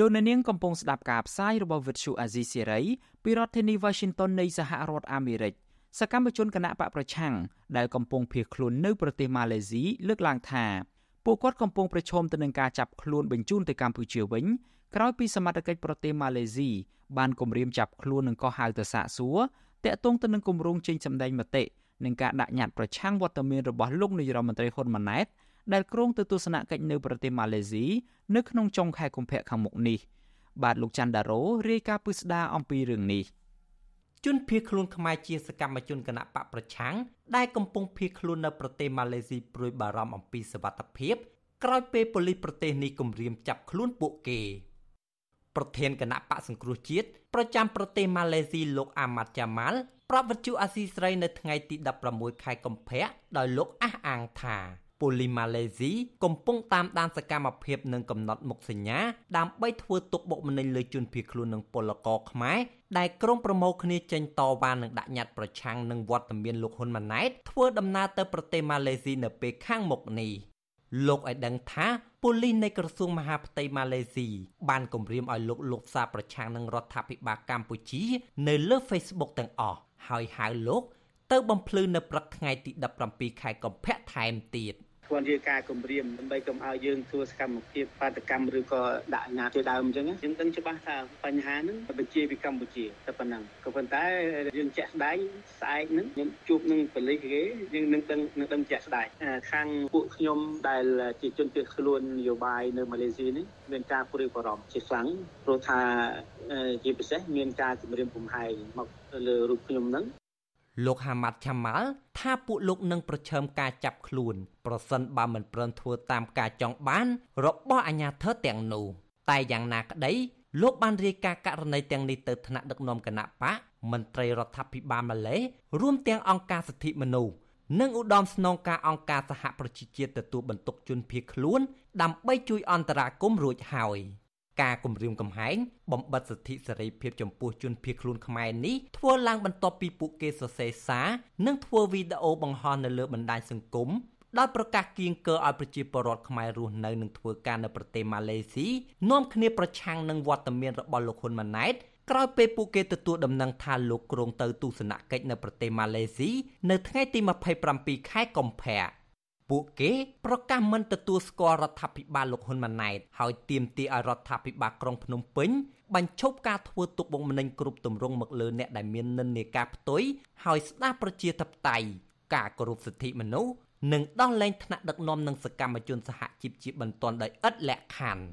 លោកអ្នកនាងកំពុងស្ដាប់ការផ្សាយរបស់ Vuthu Azizi Serai ពីរដ្ឋធានី Washington នៃសហរដ្ឋអាមេរិកសកម្មជនគណៈបកប្រឆាំងដែលកំពុងភៀសខ្លួននៅប្រទេសម៉ាឡេស៊ីលើកឡើងថាពួកគាត់កំពុងប្រឈមទៅនឹងការចាប់ខ្លួនបញ្ជូនទៅកម្ពុជាវិញក្រោយពីសមត្ថកិច្ចប្រទេសម៉ាឡេស៊ីបានគម្រាមចាប់ខ្លួននិងក៏ហៅទៅសាកសួរតាក់ទងទៅនឹងគម្រោងចេញសម្ដែងមតិនិងការដាក់ញត្តិប្រឆាំងវត្តមានរបស់លោកនាយរដ្ឋមន្ត្រីហ៊ុនម៉ាណែត ដែលគ្រោងទៅទស្សនកិច្ចនៅប្រទេសម៉ាឡេស៊ីនៅក្នុងចុងខែកុម្ភៈខាងមុខនេះបាទលោកច័ន្ទដារ៉ូរាយការណ៍ពិស្ដារអំពីរឿងនេះជនភៀសខ្លួនខ្មែរជាសកម្មជនគណៈបកប្រឆាំងដែលកំពុងភៀសខ្លួននៅប្រទេសម៉ាឡេស៊ីព្រួយបារម្ភអំពីសវត្ថិភាពក្រោយពេលប៉ូលីសប្រទេសនេះគំរាមចាប់ខ្លួនពួកគេប្រធានគណៈបកសង្គ្រោះជាតិប្រចាំប្រទេសម៉ាឡេស៊ីលោកអាម៉ាត់យ៉ាម៉ាល់ប្រាប់វិទ្យុអាស៊ីស្រីនៅថ្ងៃទី16ខែកុម្ភៈដោយលោកអះអាងថា ប៉ូលីសម៉ាឡេស៊ីកំពុងតាមដានសកម្មភាពនិងកំណត់មុខសញ្ញាដើម្បីធ្វើទុកបុកម្នេញលើជនភៀសខ្លួននិងពលករខ្មែរដែលក្រុមប្រមូលគ្នាចេញតវ៉ានិងដាក់ញត្តិប្រឆាំងនឹងវត្តមានលោកហ៊ុនម៉ាណែតធ្វើដំណើរទៅប្រទេសម៉ាឡេស៊ីនៅពេលខាងមុខនេះលោកឲ្យដឹងថាប៉ូលីសនៃក្រសួងមហាផ្ទៃម៉ាឡេស៊ីបានគម្រាមឲ្យលោកលោកសារប្រឆាំងនឹងរដ្ឋាភិបាលកម្ពុជា នៅលើ Facebook ទាំងអស់ហើយហៅលោកទៅបំភ្លឺនៅព្រឹកថ្ងៃទី17ខែកុម្ភៈថែមទៀត។ គាត់ជាការគម្រាមដើម្បីកុំឲ្យយើងធ្វើសកម្មភាពបាតកម្មឬក៏ដាក់អាញាជាដើមអញ្ចឹងយើងដឹងច្បាស់ថាបញ្ហាហ្នឹងបញ្ជាពីកម្ពុជាតែប៉ុណ្ណឹងក៏ប៉ុន្តែយើងជាក់ស្ដែងស្អែកហ្នឹងខ្ញុំជួបនឹងប៉ូលីសគេយើងនឹងដឹងនឹងដឹងជាក់ស្ដែងខាងពួកខ្ញុំដែលជាជនភៀសខ្លួននយោបាយនៅម៉ាឡេស៊ីនេះមានការព្រួយបារម្ភជាខ្លាំងព្រោះថាជាពិសេសមានការគម្រាមកំហែងមកលើរូបខ្ញុំហ្នឹង លោកហាម៉ាត់ឆាម៉ាល់ថាពួកលោកនឹងប្រឈមការចាប់ខ្លួនប្រសិនបើមិនព្រមធ្វើតាមការចង់បាន របស់អាជ្ញាធរទាំងនោះតែយ៉ាងណាក្តីលោកបានរាយការណ៍ករណីទាំងនេះទៅថ្នាក់ដឹកនាំគណៈបកមន្ត្រីរដ្ឋាភិបាលម៉ាឡេរួមទាំងអង្គការសិទ្ធិមនុស្សនិងឧត្តមស្នងការអង្គការសហប្រជាជាតិទទួលបន្ទុកជនភៀសខ្លួនដើម្បីជួយអន្តរាគមន៍រួចហើយ។ ការគម្រាមកំហែងបំបិតសិទ្ធិសេរីភាពចំពោះជនភៀសខ្លួនខ្មែរនេះធ្វើឡើងបន្ទាប់ពីពួកគេសរសេរសារនិងធ្វើវីដេអូបង្ហោះនៅលើបណ្ដាញសង្គមដោយប្រកាសគៀងគរឲ្យប្រជាពលរដ្ឋខ្មែររស់នៅនិងធ្វើការនៅប្រទេសម៉ាឡេស៊ីនាំគ្នាប្រឆាំងនឹងវត្តមានរបស់លោកហ៊ុនម៉ាណែតក្រោយពេលពួកគេទទួលដំណឹងថាលោកគ្រងទៅទស្សនកិច្ចនៅប្រទេសម៉ាឡេស៊ីនៅថ្ងៃទី27ខែកុម្ភៈ ពួកគេប្រកាសមិនទទួលស្គាល់រដ្ឋាភិបាលលោកហ៊ុនម៉ាណែតហើយទាមទារឲ្យរដ្ឋាភិបាលក្រុងភ្នំពេញបញ្ឈប់ការធ្វើទុកបុកម្នេញគ្រប់ទម្រង់មកលើអ្នកដែលមាននិន្នាការផ្ទុយហើយស្ដារប្រជាធិបតេយ្យការគោរពសិទ្ធិមនុស្សនិងដោះលែងថ្នាក់ដឹកនាំនិងសកម្មជនសហជីពជាបន្ទាន់ដោយឥតលក្ខខណ្ឌ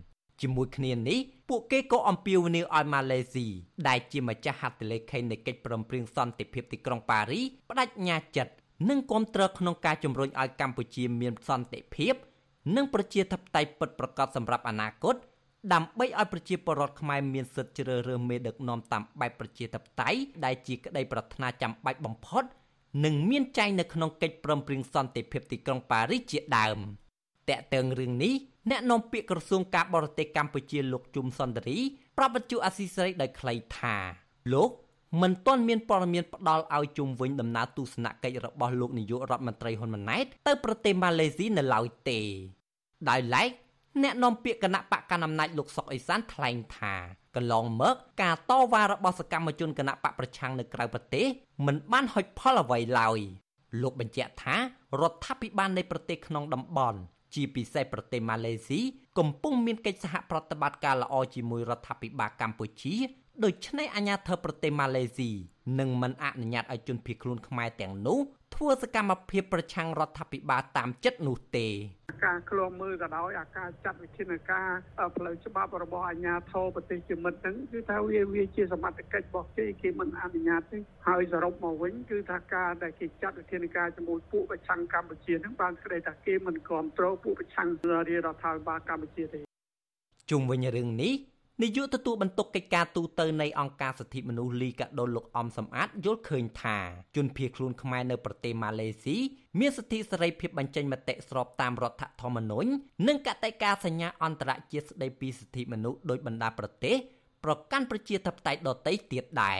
ជាមួយគ្នានេះពួកគេក៏អំពាវនាវឲ្យម៉ាឡេស៊ីដែលជាម្ចាស់ហត្ថលេខីនៃកិច្ចព្រមព្រៀងសន្តិភាពទីក្រុងប៉ារីបដិញ្ញាចិត្ត និងគាំទ្រក្នុងការជំរុញឲ្យកម្ពុជាមានសន្តិភាព និងប្រជាធិបតេយ្យពិតប្រាកដសម្រាប់អនាគតដើម្បីឲ្យប្រជាពលរដ្ឋខ្មែរមានសិទ្ធិជ្រើសរើសមេដឹកនាំតាមបែបប្រជាធិបតេយ្យដែលជាក្តីប្រាថ្នាចាំបាច់បំផុតនិងមានចែងនៅក្នុងកិច្ចព្រមព្រៀងសន្តិភាពទីក្រុងប៉ារីសជាដើមតកតើងរឿងនេះអ្នកនាំពាក្យក្រសួងការបរទេសកម្ពុជាលោកជុំសុនតរីប្រាប់បច្ចុប្បន្នអាស៊ីសេរីដោយខ្លីថាលោក មិនទាន់មានព័ត៌មានផ្ដល់ឲ្យជុំវិញដំណើរទស្សនកិច្ចរបស់លោកនាយករដ្ឋមន្ត្រីហ៊ុនម៉ាណែតទៅប្រទេសម៉ាឡេស៊ីនៅឡើយទេដោយឡែកអ្នកនាំពាក្យគណៈបកកណ្ដាលអំណាចលោកសុកអេសានថ្លែងថាកន្លងមកការតវ៉ារបស់សកម្មជនគណៈបកប្រឆាំងនៅក្រៅប្រទេសមិនបានហុចផលអ្វីឡើយលោកបញ្ជាក់ថារដ្ឋាភិបាលនៃប្រទេសក្នុងតំបន់ជាពិសេសប្រទេសម៉ាឡេស៊ីកំពុងមានកិច្ចសហប្រតិបត្តិការល្អជាមួយរដ្ឋាភិបាលកម្ពុជា ដូច្នេះអាញាធិបតេយ្យប្រទេសម៉ាឡេស៊ីនឹងមិនអនុញ្ញាតឲ្យជនភៀសខ្លួនខ្មែរទាំងនោះធ្វើសកម្មភាពប្រឆាំងរដ្ឋាភិបាលតាមចិត្តនោះទេការឃ្លាំមើលក៏ដោយអាការចាត់វិធានការផ្លូវច្បាប់របស់អាជ្ញាធរប្រទេសជាមិត្តហ្នឹងគឺថាវាវាជាសមត្ថកិច្ចរបស់គេគេមិនអនុញ្ញាតទេហើយសរុបមកវិញគឺថាការដែលគេចាត់វិធានការជាមួយពួកប្រឆាំងកម្ពុជាហ្នឹងបានស្ដីថាគេមិនគ្រប់គ្រងពួកប្រឆាំងរាជរដ្ឋាភិបាលកម្ពុជាទេជុំវិញរឿងនេះ នាយកទទួលបន្ទុកកិច្ចការទូតនៃអង្គការសិទ្ធិមនុស្សលីកាដូលោកអំសំអាតយល់ឃើញថាជនភៀសខ្លួនខ្មែរនៅប្រទេសម៉ាឡេស៊ីមានសិទ្ធិសេរីភាពបញ្ចេញមតិស្របតាមរដ្ឋធម្មនុញ្ញនិងកតិកាសញ្ញាអន្តរជាតិស្តីពីសិទ្ធិមនុស្សដោយបណ្ដាប្រទេសប្រកាន់ប្រជាធិបតេយ្យដទៃទៀតដែរ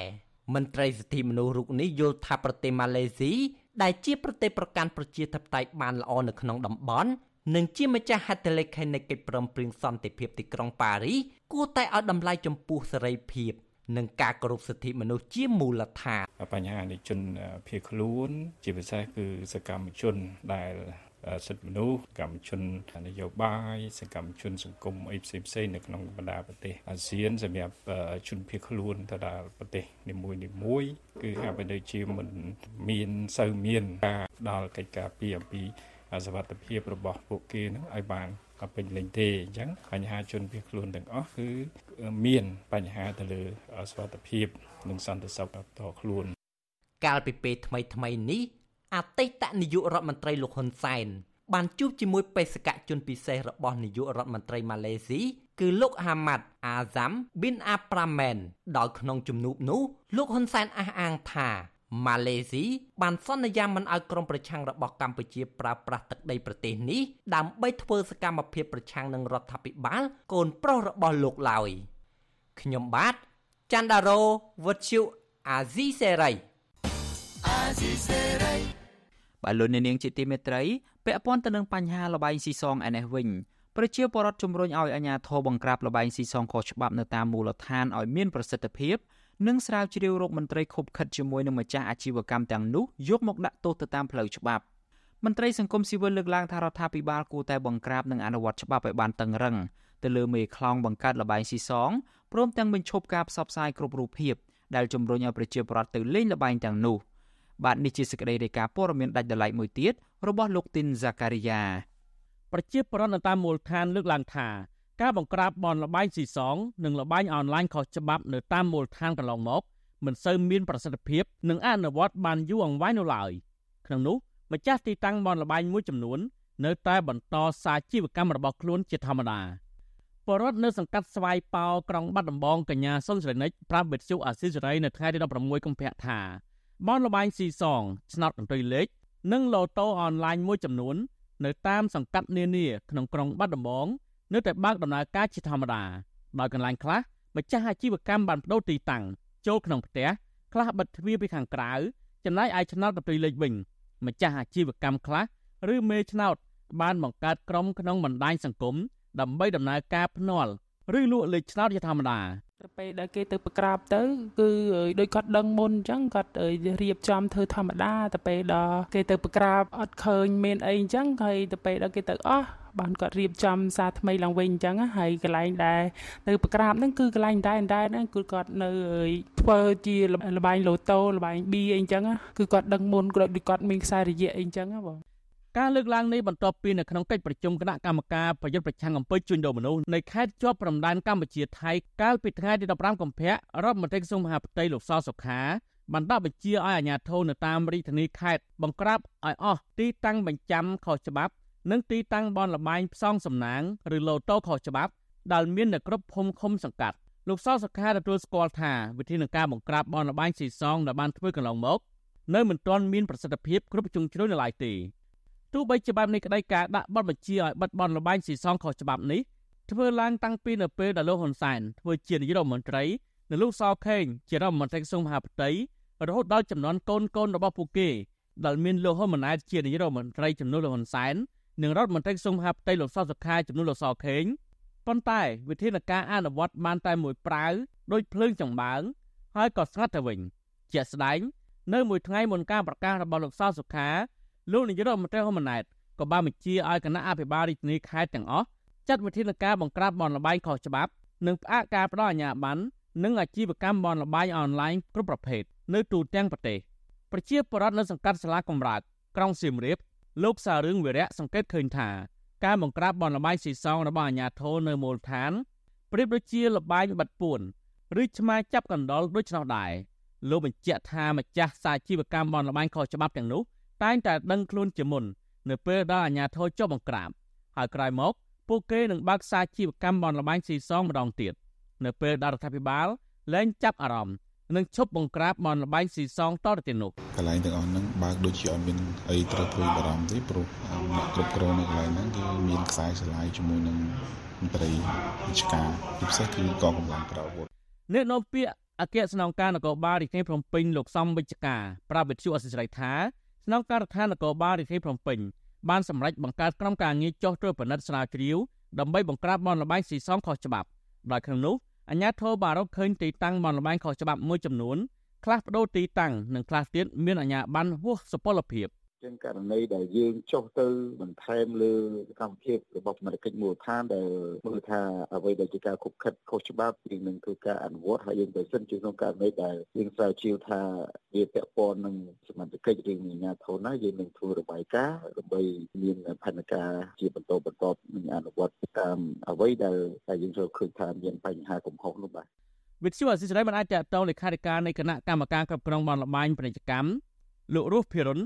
មន្ត្រីសិទ្ធិមនុស្សរូបនេះយល់ថាប្រទេសម៉ាឡេស៊ីដែលជាប្រទេសប្រកាន់ប្រជាធិបតេយ្យបានល្អនៅក្នុងតំបន់និងជាម្ចាស់ហត្ថលេខីនៃកិច្ចព្រមព្រៀងសន្តិភាពទីក្រុងប៉ារីស គួរតែឲ្យតម្លៃចំពោះសេរីភាព និងការគោរពសិទ្ធិមនុស្សជាមូលដ្ឋានបញ្ហានៃជនភៀសខ្លួន ជាពិសេសគឺសកម្មជនដែលសិទ្ធិមនុស្សកម្មជននយោបាយសកម្មជនសង្គមអីផ្សេងផ្សេងនៅក្នុងបណ្ដាប្រទេសអាស៊ានសម្រាប់ជនភៀសខ្លួនទៅដល់ប្រទេសនីមួយនីមួយគឺហាក់បីដូចជាមិនមានសូវមានការដល់កិច្ចការពីអំពីសវត្ថភាពរបស់ពួកគេនឹងឲ្យបាន ក៏ពេញលេញទេអញ្ចឹងបញ្ហាជនភៀសខ្លួនទាំងអស់គឺមានបញ្ហាទៅលើសវត្ថភាពនិងសន្តិសុខតខ្លួន កាលពីពេលថ្មីថ្មីនេះអតីតនាយករដ្ឋមន្ត្រីលោកហ៊ុនសែនបានជួបជាមួយបេសកជនពិសេសរបស់នាយករដ្ឋមន្ត្រីម៉ាឡេស៊ីគឺលោកហាម៉ាត់អាហ្សាំប៊ីនអាប្រាមែនដោយក្នុងជំនួបនោះលោកហ៊ុនសែនអះអាងថា ម៉ាឡេស៊ីបានសន្យាមិនឲ្យក្រុមប្រឆាំងរបស់កម្ពុជាប្រើប្រាស់ទឹកដីប្រទេសនេះដើម្បីធ្វើសកម្មភាពប្រឆាំងនឹងរដ្ឋាភិបាលកូនប្រុសរបស់លោកឡើយខ្ញុំបាទច័ន្ទដារោវុទ្ធុអាស៊ីសេរីអាស៊ីសេរីបាទលោកនាងជាទីមេត្រីពាក់ព័ន្ធទៅនឹងបញ្ហាលបែងស៊ីសងឯនេះវិញប្រជាពលរដ្ឋជំរុញឲ្យអាជ្ញាធរបង្ក្រាបលបែងស៊ីសងខុសច្បាប់នៅតាមមូលដ្ឋានឲ្យមានប្រសិទ្ធភាព និងស្រាវជ្រាវរោគមន្ត្រីខົບខិតជាមួយនឹងម្ចាស់អាជីវកម្មទាំងនោះយកមកដាក់ទោសទៅតាមផ្លូវច្បាប់មន្ត្រីសង្គមស៊ីវិលលើកឡើងថារដ្ឋាភិបាលគួរតែបង្ក្រាបនិងអនុវត្តច្បាប់ឲ្យបានតឹងរឹងទៅលើមេខ្លោងបង្កើតលបែងស៊ីសងព្រមទាំងបញ្ឈប់ការផ្សព្វផ្សាយគ្រប់រូបភាពដែលជំរុញឲ្យប្រជាពលរដ្ឋទៅលេងលបែងទាំងនោះបាទនេះជាសេចក្តីរាយការណ៍ព័ត៌មានដាច់ដライមួយទៀតរបស់លោកទីនហ្សាការីយ៉ាប្រជាពលរដ្ឋនៅតាមមូលដ្ឋានលើកឡើងថា ការបង្ក្រាបបនលបែងស៊ីសង និងលបែងអនឡាញខុសច្បាប់នៅតាមមូលដ្ឋានកន្លងមកមិនសូវមានប្រសិទ្ធភាពនិងអនុវត្តបានយូរអង្វែងនៅឡើយក្នុងនោះម្ចាស់ទីតាំងបនលបែងមួយចំនួន នៅតែបន្តសារជីវកម្មរបស់ខ្លួនជាធម្មតាបរដ្ឋនៅសង្កាត់ស្វាយប៉ោក្រុងបាត់ដំបងកញ្ញាសុនសេនិចប្រាប់វិទ្យុអាស៊ីសេរីនៅថ្ងៃទី16កុម្ភៈថាបនលបែងស៊ីសងឆ្នោតកន្ទុយលេខនិងឡូតូអនឡាញមួយចំនួន នៅតាមសង្កាត់នានាក្នុងក្រុងបាត់ដំបង នៅតែបើកដំណើរការជាធម្មតាដោយកន្លែងខ្លះម្ចាស់អាជីវកម្មបានបដូរទីតាំងចូលក្នុងផ្ទះខ្លះបិទទ្វារពីខាងក្រៅចំណែកឯឆ្នោតប្រទីលេខវិញម្ចាស់អាជីវកម្មខ្លះឬមេឆ្នោតបានបង្កើតក្រុមក្នុងបណ្ដាញសង្គមដើម្បីដំណើរការភ្នាល់ ឬលក់លេខឆ្នោតជាធម្មតាទៅពេលដែលគេទៅប្រក្រាបទៅគឺដូចគាត់ដឹងមុនអញ្ចឹងគាត់រៀបចំធ្វើធម្មតាទៅពេលដល់គេទៅប្រក្រាបអត់ឃើញមានអីអញ្ចឹងហើយទៅពេលដល់គេទៅអស់បានគាត់រៀបចំសារថ្មីឡើងវិញអញ្ចឹងហើយកន្លែងដែលនៅប្រក្រាបហ្នឹងគឺកន្លែងដែរដែរហ្នឹងគឺគាត់នៅធ្វើជាលបែងឡូតូលបែងប៊ីអីអញ្ចឹងគឺគាត់ដឹងមុនគាត់ដូចគាត់មានខ្សែរយៈអីអញ្ចឹងបង ការលើកឡើងនេះបន្ទាប់ពីនៅក្នុងកិច្ចប្រជុំគណៈកម្មការប្រយុទ្ធប្រឆាំងអំពើជួញដូរមនុស្សនៃខេត្តជាប់ព្រំដែនកម្ពុជាថៃកាលពីថ្ងៃទី15កុម្ភៈរដ្ឋមន្ត្រីក្រសួងមហាផ្ទៃលោកសសុខាបានដាក់បញ្ជាឲ្យអាជ្ញាធរនៅតាមរាជធានីខេត្តបង្ក្រាបឲ្យអស់ទីតាំងបញ្ចាំខុសច្បាប់ និងទីតាំងបនលបែងផ្សងសំណាងឬឡូតូខុសច្បាប់ដែលមាននៅគ្រប់ភូមិឃុំសង្កាត់លោកសសុខាទទួលស្គាល់ថាវិធានការបង្ក្រាបបនលបែងស៊ីសងដែលបានធ្វើកន្លងមក នៅមិនទាន់មានប្រសិទ្ធភាពគ្រប់ជ្រុងជ្រោយនៅឡើយទេ ទោះបីជាបែបនេះក្តីការដាក់បទបញ្ជាឲ្យបិទបនលបែងស៊ីសងខុសច្បាប់នេះធ្វើឡើងតាំងពីនៅពេលដែលលោកហ៊ុនសែនធ្វើជានាយករដ្ឋមន្ត្រីនិងលោកសខេងជារដ្ឋមន្ត្រីក្រសួងមហាផ្ទៃរហូតដល់ចំនួនកូនកូនរបស់ពួកគេដែលមានលោកហ៊ុនម៉ាណែតជានាយករដ្ឋមន្ត្រីចំនួនលោកហ៊ុនសែននិងរដ្ឋមន្ត្រីក្រសួងមហាផ្ទៃលោកសសុខាចំនួនលោកសខេងប៉ុន្តែវិធានការអនុវត្តបានតែមួយប្រាវដោយភ្លើងចម្បាំងហើយក៏ស្ងាត់ទៅវិញជាក់ស្ដែង នៅមួយថ្ងៃមុនការប្រកាសរបស់លោកសសុខា លោកនាយករដ្ឋមន្ត្រីហ៊ុនម៉ាណែតក៏បានបញ្ជាឲ្យគណៈអភិបាលរាជធានីខេត្តទាំងអស់ចាត់វិធានការបង្ក្រាបបនលបែងខុសច្បាប់និងផ្អាកការផ្ដល់អាជ្ញាប័ណ្ណនិងអាជីវកម្មបនលបែងអនឡាញគ្រប់ប្រភេទនៅទូទាំងប្រទេសប្រជាពលរដ្ឋនៅសង្កាត់សាលាកំរើកក្រុងសៀមរាបលោកសាររឿងវិរៈសង្កេតឃើញថាការបង្ក្រាបបនលបែងស៊ីសងរបស់អាជ្ញាធរនៅមូលដ្ឋានប្រៀបដូចជាលបែងបិទពួនឬឆ្មាចាប់កណ្ដុរដូច្នោះដែរលោកបញ្ជាក់ថាម្ចាស់សាជីវកម្មបនលបែងខុសច្បាប់ទាំងនោះ តែងតែដឹងខ្លួនជាមុននៅពេលដែលអាជ្ញាធរចុះបង្ក្រាបហើយក្រោយមកពួកគេនឹងបើកសាជីវកម្មបនលបែងស៊ីសងម្ដងទៀតនៅពេលដែលរដ្ឋាភិបាលលែងចាប់អារម្មណ៍និងឈប់បង្ក្រាបបនលបែងស៊ីសងតទៅទៀតនោះកន្លែងទាំងអស់ហ្នឹងបើកដូចជាអត់មានអីត្រូវព្រួយបារម្ភទេព្រោះអ្នកគ្រប់គ្រងនៅកន្លែងហ្នឹងគឺមានខ្សែស្រឡាយជាមួយនឹងមន្ត្រីរាជការពិសេសគឺកងកម្លាំងប្រអាវុធអ្នកនាំពាក្យអគ្គស្នងការនគរបាលរាជធានីភ្នំពេញលោកសំវិជ្ជការប្រាប់វិទ្យុអសិរ័យថា ស្នងការដ្ឋាននគរបាលរាជធានីភ្នំពេញបានសម្រេចបង្កើតក្រុមការងារចុះត្រួតពិនិត្យស្រាវជ្រាវដើម្បីបង្ក្រាបបនលបែងស៊ីសងខុសច្បាប់ដោយក្នុងនោះអាជ្ញាធរបានរកឃើញទីតាំងបនលបែងខុសច្បាប់មួយចំនួនខ្លះបដូរទីតាំងនិងខ្លះទៀតមានអាជ្ញាប័ណ្ណហួសសុពលភាព ជាងករណីដែលយើងចុះទៅបន្ថែមលើសកម្មភាពរបស់សមត្ថកិច្ចមូលដ្ឋានដែលមើលថាអ្វីដែលជាការខុបខិតខុសច្បាប់យើងនឹងធ្វើការអនុវត្តហើយយើងទៅសិនជាក្នុងករណីដែលយើងស្រាវជ្រាវថាវាពាក់ព័ន្ធនឹងសមត្ថកិច្ចឬអាជ្ញាធរណាយើងនឹងធ្វើរបាយការណ៍ដើម្បីមានផែនការជាបន្តបន្តនឹងអនុវត្តតាមអ្វីដែលយើងចូលឃើញថាមានបញ្ហាកំហុសនោះបាទវិទ្យុអសិរ័យមិនអាចតតងលេខាធិការនៃគណៈកម្មការគ្រប់គ្រងបនលបែងពាណិជ្ជកម្មលោករស់ភិរុន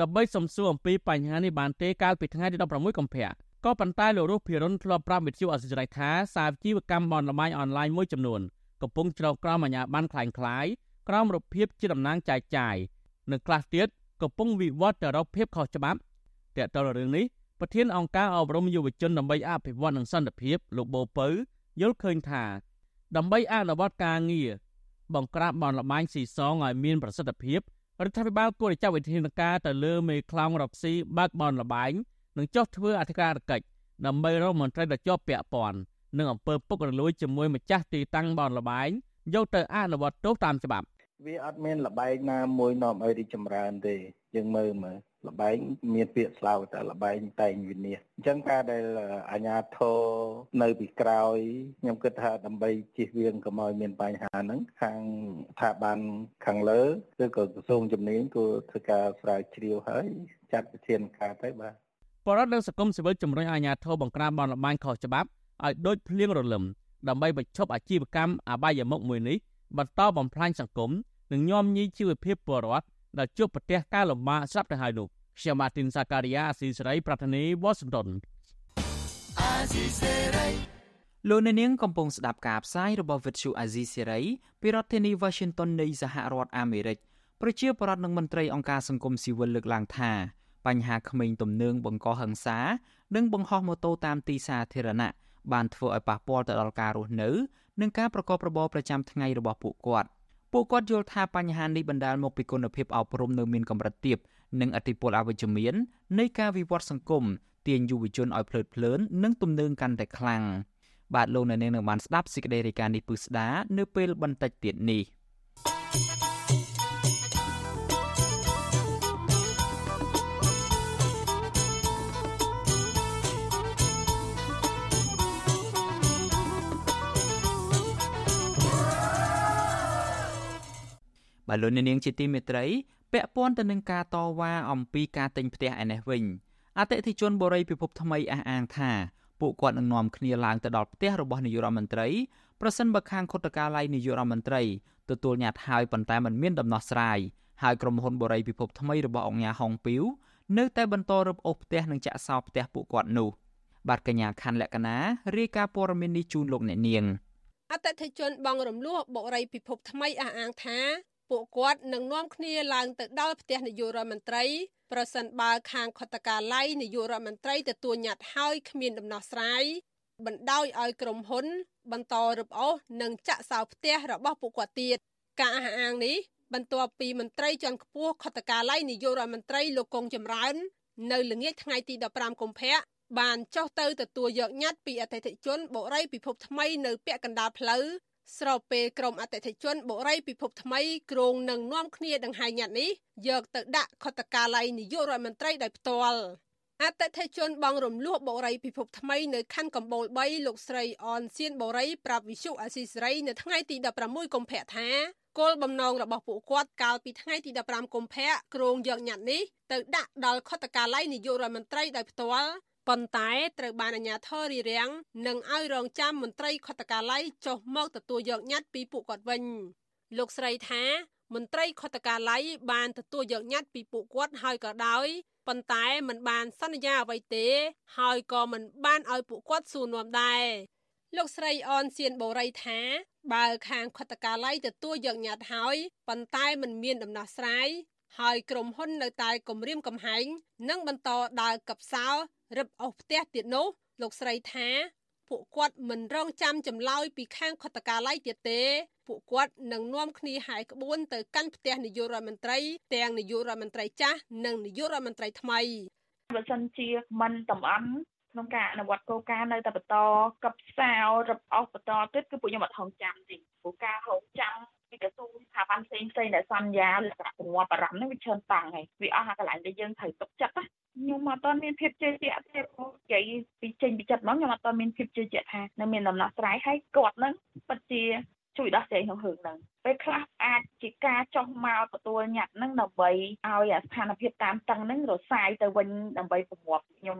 ដើម្បីសំសួរអំពីបញ្ហានេះបានទេកាលពីថ្ងៃទី16កុម្ភៈក៏ប៉ុន្តែលោករស់ភិរុនធ្លាប់ប្រាប់វិទ្យុអសិរ័យថាសាវជីវកម្មបណ្ដលំអនឡាញមួយចំនួនកំពុងជ្រោកក្រោមអាញាបានខ្លាំងខ្លាយក្រោមរបៀបជាតំណាងចាយចាយនិងខ្លះទៀតកំពុងវិវត្តទៅរកភាពខុសច្បាប់តើតើរឿងនេះប្រធានអង្គការអប់រំយុវជនដើម្បីអភិវឌ្ឍនិងសន្តិភាពលោកបូពៅយល់ឃើញថា ដើម្បីអនុវត្តការងារបង្ក្រាបបណ្ដលំស៊ីសងឲ្យមានប្រសិទ្ធភាព រដ្ឋាភិបាលគួរតែចាត់វិធានការទៅលើមេខ្លោងរកស៊ីបើកបនលបែងនិងចោះធ្វើអធិការកិច្ចដើម្បីរកមន្ត្រីដែលជាប់ពាក់ព័ន្ធនឹងអំពើពុករលួយជាមួយម្ចាស់ទីតាំងបនលបែងយកទៅអនុវត្តទោសតាមច្បាប់វាអត់មានលបែងណាមួយនាំឲ្យរីចម្រើនទេយើងមើលមើល លបែងមានពាក្យស្លោកតែលបែងតែងវិនិច្ឆ័យអញ្ចឹងការដែលអាជ្ញាធរនៅពីក្រោយខ្ញុំគិតថាដើម្បីជៀសវាងកុំឲ្យមានបញ្ហាហ្នឹងខាងស្ថាប័នខាងលើឬក៏ក្រសួងជំនាញគួរធ្វើការស្រាវជ្រាវហើយចាត់វិធានការទៅបាទបរដ្ឋនិងសង្គមស៊ីវិលជំរុញអាជ្ញាធរបង្ក្រាបបនលបែងខុសច្បាប់ឲ្យដូចភ្លៀងរលឹមដើម្បីបញ្ឈប់អាជីវកម្មអបាយមុខមួយនេះបន្តបំផ្លាញសង្គមនិងញោមញីជីវភាពពលរដ្ឋដែលជួបប្រទះការលំបាកស្រាប់ទៅហើយនោះ ខ្ញុំម៉ាទីនសាការីយ៉ាអស៊ីសេរីប្រធានីវ៉ាស៊ីនតោនអាស៊ីសេរីលោកអ្នកនាងកំពុងស្ដាប់ការផ្សាយរបស់ Vuthu Azizi Serai ពីរដ្ឋធានី Washington នៃសហរដ្ឋអាមេរិកប្រជាពលរដ្ឋនិងមន្ត្រីអង្គការសង្គមស៊ីវិលលើកឡើងថាបញ្ហាក្មេងទំនើងបង្កហិង្សា និងបង្ហោះម៉ូតូតាមទីសាធារណៈបានធ្វើឲ្យប៉ះពាល់ទៅដល់ការរស់នៅនិងការប្រកបរបរប្រចាំថ្ងៃរបស់ពួកគាត់ពួកគាត់យល់ថាបញ្ហានេះបណ្ដាលមកពីគុណភាពអប់រំនៅមានកម្រិតទាប និងអតិពលអវិជ្ជមាននៃការវិវត្តសង្គមទាញយុវជនឲ្យភ្លើតភ្លើននិងទំនើងកាន់តែខ្លាំងបាទលោកអ្នកនាងនឹងបានស្ដាប់សេចក្តីរាយការណ៍នេះពឹស្ដានៅពេលបន្តិចទៀតនេះ។ បាទលោកនាងជាទីមេត្រីពាក់ព័ន្ធទៅនឹងការតវ៉ាអំពីការទិញផ្ទះឯនេះវិញអតិថិជនបូរីពិភពថ្មីអះអាងថាពួកគាត់នឹងនាំគ្នាឡើងទៅដល់ផ្ទះរបស់នាយករដ្ឋមន្ត្រីប្រសិនបើខាងខុទ្ទកាល័យនាយករដ្ឋមន្ត្រីទទួលញត្តិហើយប៉ុន្តែมันមានដំណោះស្រាយហើយក្រុមហ៊ុនបូរីពិភពថ្មីរបស់អង្គការហុងពីវនៅតែបន្តរឹបអូសផ្ទះនិងចាក់សោផ្ទះពួកគាត់នោះបាទកញ្ញាខណ្ឌលក្ខណារាយការណ៍ព័ត៌មាននេះជូនលោកអ្នកនាងអតិថិជនបងរំលោះបុរីពិភពថ្មីអះអាងថា ពួកគាត់នឹងនាំគ្នាឡើងទៅដល់ផ្ទះនាយករដ្ឋមន្ត្រីប្រសិនបើខាងខុទ្ទកាល័យនាយករដ្ឋមន្ត្រីទទួលញត្តិហើយគ្មានដំណោះស្រាយបណ្ដោយឲ្យក្រុមហ៊ុន បន្តរឹបអូសនិងចាក់សោផ្ទះរបស់ពួកគាត់ទៀតការអះអាងនេះបន្ទាប់ពីមន្ត្រីជាន់ខ្ពស់ខុទ្ទកាល័យនាយករដ្ឋមន្ត្រីលោកកុងចម្រើន នៅល្ងាចថ្ងៃទី15កុម្ភៈបានចុះទៅទទួលយកញត្តិពីអតិថិជនបុរីពិភពថ្មីនៅពាក់កណ្ដាលផ្លូវ ស្របពេលក្រុមអតិថិជនបុរីពិភពថ្មីគ្រងនឹងនាំគ្នាដង្ហែញ៉ាត់នេះយកទៅដាក់ខុទ្ទកាល័យនាយករដ្ឋមន្ត្រីដោយផ្ទាល់អតិថិជនបងរំលោះបុរីពិភពថ្មីនៅខណ្ឌកំពូល3លោកស្រីអនសៀនបុរីប្រាប់វិសុអាស៊ីសេរីនៅថ្ងៃទី16កុម្ភៈថាគោលបំណងរបស់ពួកគាត់កាលពីថ្ងៃទី15កុម្ភៈគ្រងយកញត្តិនេះទៅដាក់ដល់ខុទ្ទកាល័យនាយករដ្ឋមន្ត្រីដោយផ្ទាល់ ប៉ុន្តែត្រូវបានអាជ្ញាធររារាំងនិងឲ្យរងចាំមន្ត្រីខុទ្ទកាល័យចុះមកទទួលយកញត្តិពីពួកគាត់វិញលោកស្រីថាមន្ត្រីខុទ្ទកាល័យបានទទួលយកញត្តិពីពួកគាត់ហើយក៏ដោយប៉ុន្តែមិនបានសន្យាអ្វីទេ ហើយក៏មិនបានឲ្យពួកគាត់សួរនាំដែរលោកស្រីអនសៀនបូរីថាបើខាងខុទ្ទកាល័យទទួលយកញត្តិហើយប៉ុន្តែមិនមានដំណោះស្រាយហើយក្រុមហ៊ុននៅតែគម្រាមកំហែងនិងបន្តដើរកັບសោ រឹបអូសផ្ទះទៀតនោះលោកស្រីថាពួកគាត់មិនរងចាំចម្លើយពីខាងខុទ្ទកាល័យទៀតទេពួកគាត់នឹងនាំគ្នាហាយក្បួនទៅកាន់ផ្ទះនាយករដ្ឋមន្ត្រីទាំងនាយករដ្ឋមន្ត្រីចាស់និងនាយករដ្ឋមន្ត្រីថ្មីបើសិនជាមិនតំអន់ក្នុងការអនុវត្តគោលការណ៍នៅតែបន្តកັບសោរឹបអស់បន្តទៀតគឺពួកខ្ញុំអត់ហងចាំទេព្រោះការហងចាំ ពីក្រសួងស្ថាប័នផ្សេងផ្សេងដែលសន្យាលក្ខណៈប្រមូលបារម្ភហ្នឹងវាច្រើនតាំងហើយវាអស់អាកន្លែងដែលយើងត្រូវទុកចិត្តណាខ្ញុំអត់ទាន់មានភាពជឿជាក់ទេព្រោះនិយាយពីចេញពីចិត្តមកខ្ញុំអត់ទាន់មានភាពជឿជាក់ថានៅមានដំណោះស្រាយហើយគាត់នឹងពិតជាជួយដោះស្រាយក្នុងរឿងហ្នឹងពេលខ្លះអាចជាការចុះមកទទួលញត្តិហ្នឹងដើម្បីឲ្យស្ថានភាពតាមតឹងហ្នឹងរសាយទៅវិញដើម្បីប្រមូលខ្ញុំ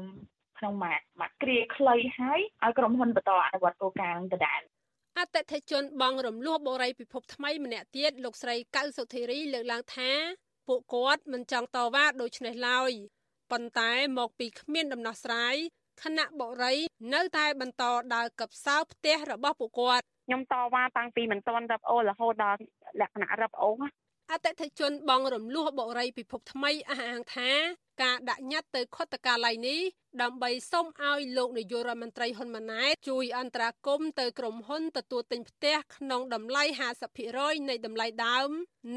ក្នុងមួយមួយគ្រាខ្លីហើយឲ្យក្រុមហ៊ុនបន្តអនុវត្តគោលការណ៍ដដែល អតិថិជនបងរំលោះបូរីពិភពថ្មីម្នាក់ទៀតលោកស្រីកៅសុធិរីលើកឡើងថា ពួកគាត់មិនចង់តវ៉ាដូចនេះឡើយប៉ុន្តែមកពីគ្មានដំណោះស្រាយគណៈបរិយនៅតែបន្តដើរកັບសោផ្ទះរបស់ពួកគាត់ខ្ញុំតវ៉ាតាំងពីមិនទាន់រឹបអូរហូតដល់លក្ខណៈរឹបអូសអតិថិជនបងរំលោះបរិយពិភពថ្មីអះអាងថា ការដាក់ញត្តិទៅខុទ្ទកាល័យនេះដើម្បីសុំឲ្យលោកនាយករដ្ឋមន្ត្រីហ៊ុនម៉ាណែតជួយអន្តរាគមន៍ទៅក្រុមហ៊ុនទទួលទិញផ្ទះក្នុងតម្លៃ50%នៃតម្លៃដើម